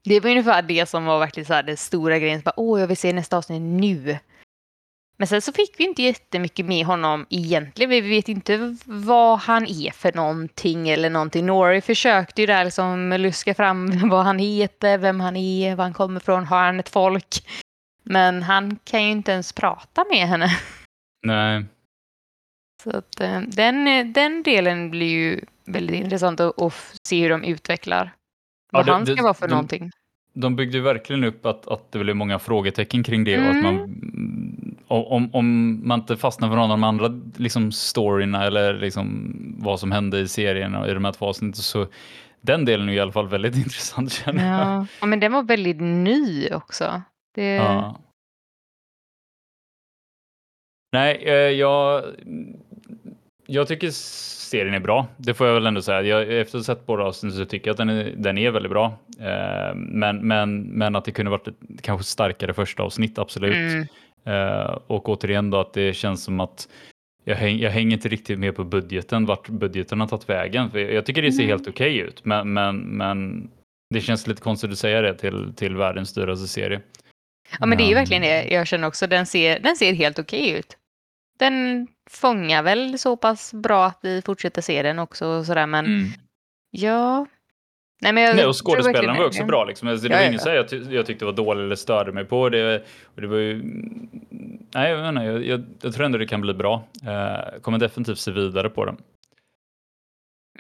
det var ungefär det som var verkligen så här det stora grejen. Bara, Åh, jag vill se nästa avsnitt nu. Men sen så fick vi inte jättemycket med honom egentligen. Vi vet inte vad han är för någonting eller någonting. Nori försökte ju där liksom luska fram vad han heter, vem han är, var han kommer ifrån, har han ett folk? Men han kan ju inte ens prata med henne. Nej, Så att, eh, den, den delen blir ju väldigt intressant att, att se hur de utvecklar. Ja, Vad det- han ska det- vara för de- någonting. de byggde ju verkligen upp att, att det blev många frågetecken kring det och att man om, om man inte fastnar för någon av de andra liksom, storyna eller liksom, vad som hände i serien och i de här två avsnitten så den delen är i alla fall väldigt intressant känner jag. Ja. ja, men den var väldigt ny också. Det... Ja. Nej, eh, jag, jag tycker serien är bra. Det får jag väl ändå säga. Jag, efter att ha sett båda avsnitten så tycker jag att den är, den är väldigt bra. Eh, men, men, men att det kunde varit ett kanske starkare första avsnitt, absolut. Mm. Eh, och återigen då att det känns som att jag, häng, jag hänger inte riktigt med på budgeten, vart budgeten har tagit vägen. För jag tycker det ser Mm. helt okej ut, men, men, men det känns lite konstigt att säga det till, till världens dyraste serie. Ja, men det är ju verkligen det. Jag känner också den ser, den ser helt okej ut. Den fångar väl så pass bra att vi fortsätter se den också och sådär, men Mm. ja. Nej, men jag Nej, och skådespelaren var också bra. Liksom. Alltså, det Ja, var ja, så här jag, ty- jag tyckte var dåligt eller störde mig på. Det, det var ju... Nej, jag, inte, jag, jag, jag tror ändå det kan bli bra. Uh, kommer definitivt se vidare på den.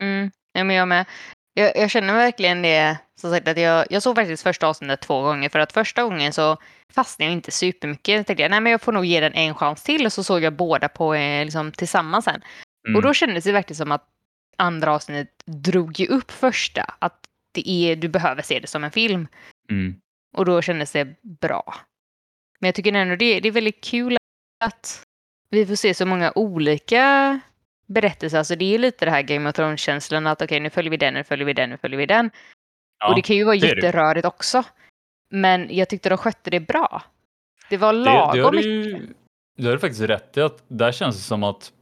Mm, ja, men jag med. Jag, jag känner verkligen det, som sagt, att jag, jag såg faktiskt första avsnittet två gånger, för att första gången så fastnade jag inte supermycket. Jag tänkte, nej men jag får nog ge den en chans till, och så såg jag båda på eh, liksom, tillsammans sen. Mm. Och då kändes det verkligen som att andra avsnittet drog ju upp första, att det är, du behöver se det som en film. Mm. Och då kändes det bra. Men jag tycker ändå det, det är väldigt kul att vi får se så många olika berättelser. Alltså det är lite det här Game of Thrones-känslan att okej nu följer vi den, nu följer vi den, nu följer vi den. Ja, och det kan ju vara det det. jätterörigt också. Men jag tyckte de skötte det bra. Det var det, lagom det har mycket. du, det har du faktiskt rätt i. Att där känns det som att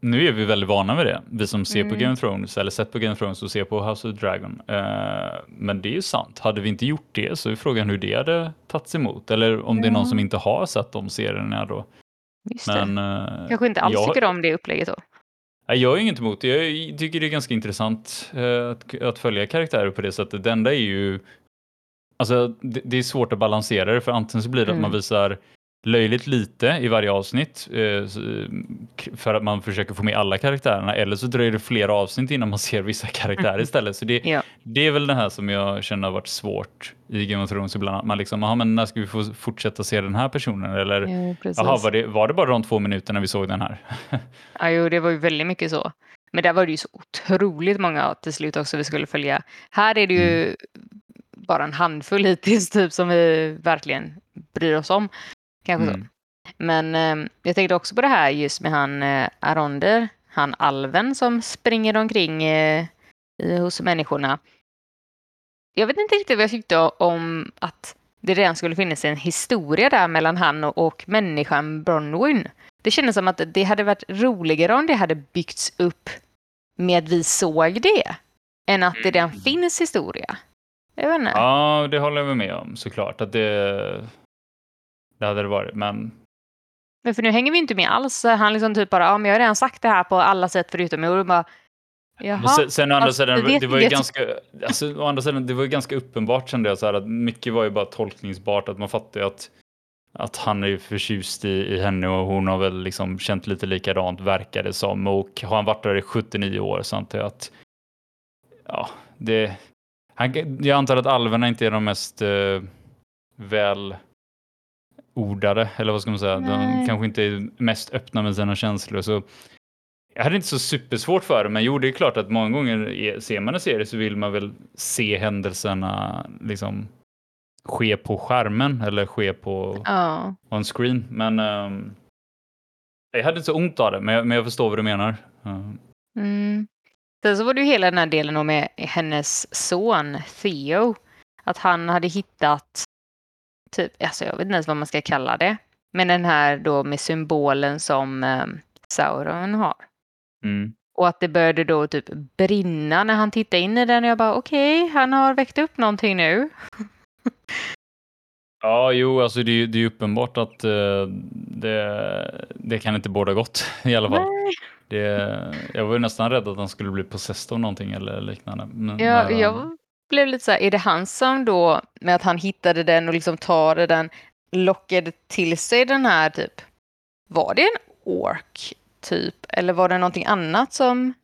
nu är vi väldigt vana vid det. Vi som ser på Mm. Game of Thrones eller sett på Game of Thrones och ser på House of Dragon. Eh, men det är ju sant. Hade vi inte gjort det så är frågan hur det hade tagits emot. Eller om det är någon Ja. som inte har sett de serierna då. Just. Men, eh, Kanske inte alls jag- tycker om det upplägget då. Nej, jag har inget emot det. Jag tycker det är ganska intressant eh, att, att följa karaktärer på det sättet. Det enda är ju... Alltså, det, det är svårt att balansera det, för antingen så blir det att man Mm. visar löjligt lite i varje avsnitt eh, för att man försöker få med alla karaktärerna, eller så dröjer det flera avsnitt innan man ser vissa karaktärer istället. Så det, Ja. det är väl det här som jag känner har varit svårt i Game of Thrones ibland. Att man liksom, aha, men när ska vi få fortsätta se den här personen? Eller, precis. jaha, var det, var det bara de två minuterna vi såg den här? Ja, jo, det var ju väldigt mycket så. Men där var det ju så otroligt många till slut också vi skulle följa. Här är det ju bara en handfull hittills typ som vi verkligen bryr oss om. Kanske så. Mm. Men eh, jag tänkte också på det här just med han eh, Aronder, han alven som springer omkring eh, hos människorna. Jag vet inte riktigt vad jag tyckte om att det redan skulle finnas en historia där mellan han och, och människan Bronwyn. Det kändes som att det hade varit roligare om det hade byggts upp med att vi såg det, än att det redan finns historia. Jag vet inte. Ja, det håller jag med om såklart. Att det, det hade det varit. Men Men för nu hänger vi inte med alls. Han liksom typ bara, ja men jag har redan sagt det här på alla sätt förutom ord. Bara, Jaha. Sen, sen å andra Alltså, sidan, det var ju ganska, alltså, å andra sidan, det var ju ganska uppenbart kände jag så här att mycket var ju bara tolkningsbart att man fattar ju att att han är ju förtjust i, i henne och hon har väl liksom känt lite likadant verkar det som och har han varit där i 79 år så antar jag att ja, det han, jag antar att alverna inte är de mest eh, väl ordade eller vad ska man säga, de Nej. kanske inte är mest öppna med sina känslor så jag hade inte så supersvårt för det, men jo, det är klart att många gånger ser man en serie så vill man väl se händelserna liksom ske på skärmen eller ske på Ja. on screen. Men ehm, jag hade inte så ont av det, men jag, men jag förstår vad du menar. Mm. Sen så var det ju hela den här delen med hennes son Theo. Att han hade hittat, typ, alltså jag vet inte ens vad man ska kalla det. Men den här då med symbolen som eh, Sauron har. Mm. Och att det började då typ brinna när han tittade in i den. Och jag bara okej, han har väckt upp någonting nu. Ja, jo, alltså det, det är ju uppenbart att eh, det, det kan inte båda gott i alla fall. Nej. Det, jag var ju nästan rädd att han skulle bli possessed av någonting eller liknande. Men, Ja, men, jag blev lite så här, är det han som då med att han hittade den och liksom tar den lockade till sig den här typ, var det en ork typ eller var det någonting annat som,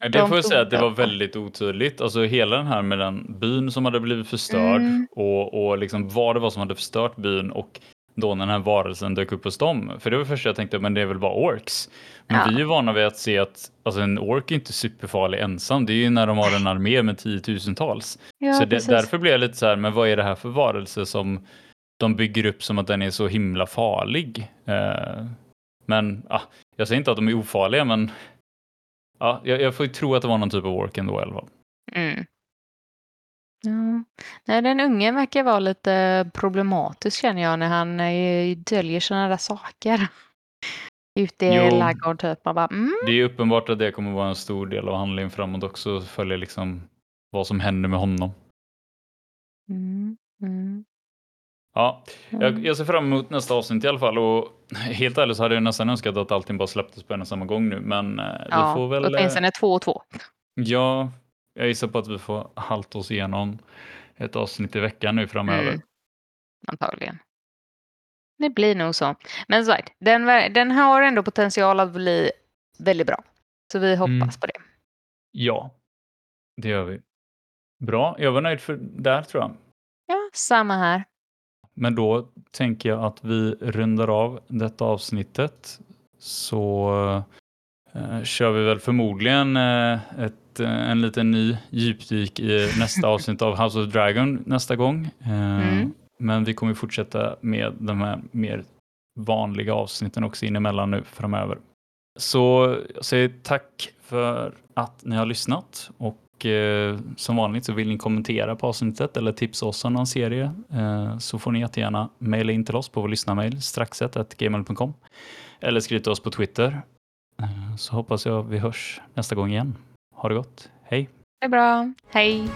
Det De får jag säga att det var väldigt otydligt. Alltså hela den här med den byn som hade blivit förstörd Mm. och, och liksom vad det var som hade förstört byn och då när den här varelsen dök upp hos dem. För det var först jag tänkte, men det är väl bara orks. Men Ja. vi är ju vana vid att se att alltså, en ork är inte superfarlig ensam. Det är ju när de har en armé med tiotusentals. Ja, så det, därför blir jag lite så här, men vad är det här för varelse som de bygger upp som att den är så himla farlig? Eh, men ah, jag säger inte att de är ofarliga, men ja, jag, jag får ju tro att det var någon typ av ork ändå i alla fall. Mm. Ja. Nej, den unge verkar vara lite problematisk känner jag när han eh, döljer sådana där saker. Ute i Jo. ladugården typ. Man bara, mm. Det är ju uppenbart att det kommer vara en stor del av handlingen framåt också, följa liksom vad som händer med honom. Mm. Mm. Ja, jag, Mm. jag ser fram emot nästa avsnitt i alla fall och helt ärligt så hade jag nästan önskat att allting bara släpptes på en och samma gång nu, men eh, vi Ja, får väl... eh, åtminstone två och två. Ja, jag gissar på att vi får halta oss igenom ett avsnitt i veckan nu framöver. Mm. Antagligen. Det blir nog så. Men så sagt, den, den har ändå potential att bli väldigt bra. Så vi hoppas Mm. på det. Ja, det gör vi. Bra, jag var nöjd för där tror jag. Ja, samma här. Men då tänker jag att vi rundar av detta avsnittet. Så eh, kör vi väl förmodligen eh, ett, eh, en liten ny djupdyk i nästa avsnitt av House of Dragon nästa gång. Eh, Mm. Men vi kommer fortsätta med de här mer vanliga avsnitten också inemellan nu framöver. Så jag säger tack för att ni har lyssnat och eh, som vanligt så vill ni kommentera på avsnittet eller tipsa oss om någon serie eh, så får ni jättegärna mejla in till oss på vår lyssnarmail straxet.gmail.com eller skriv till oss på Twitter. Eh, så hoppas jag vi hörs nästa gång igen. Ha det gott. Hej! Det är bra. Hej!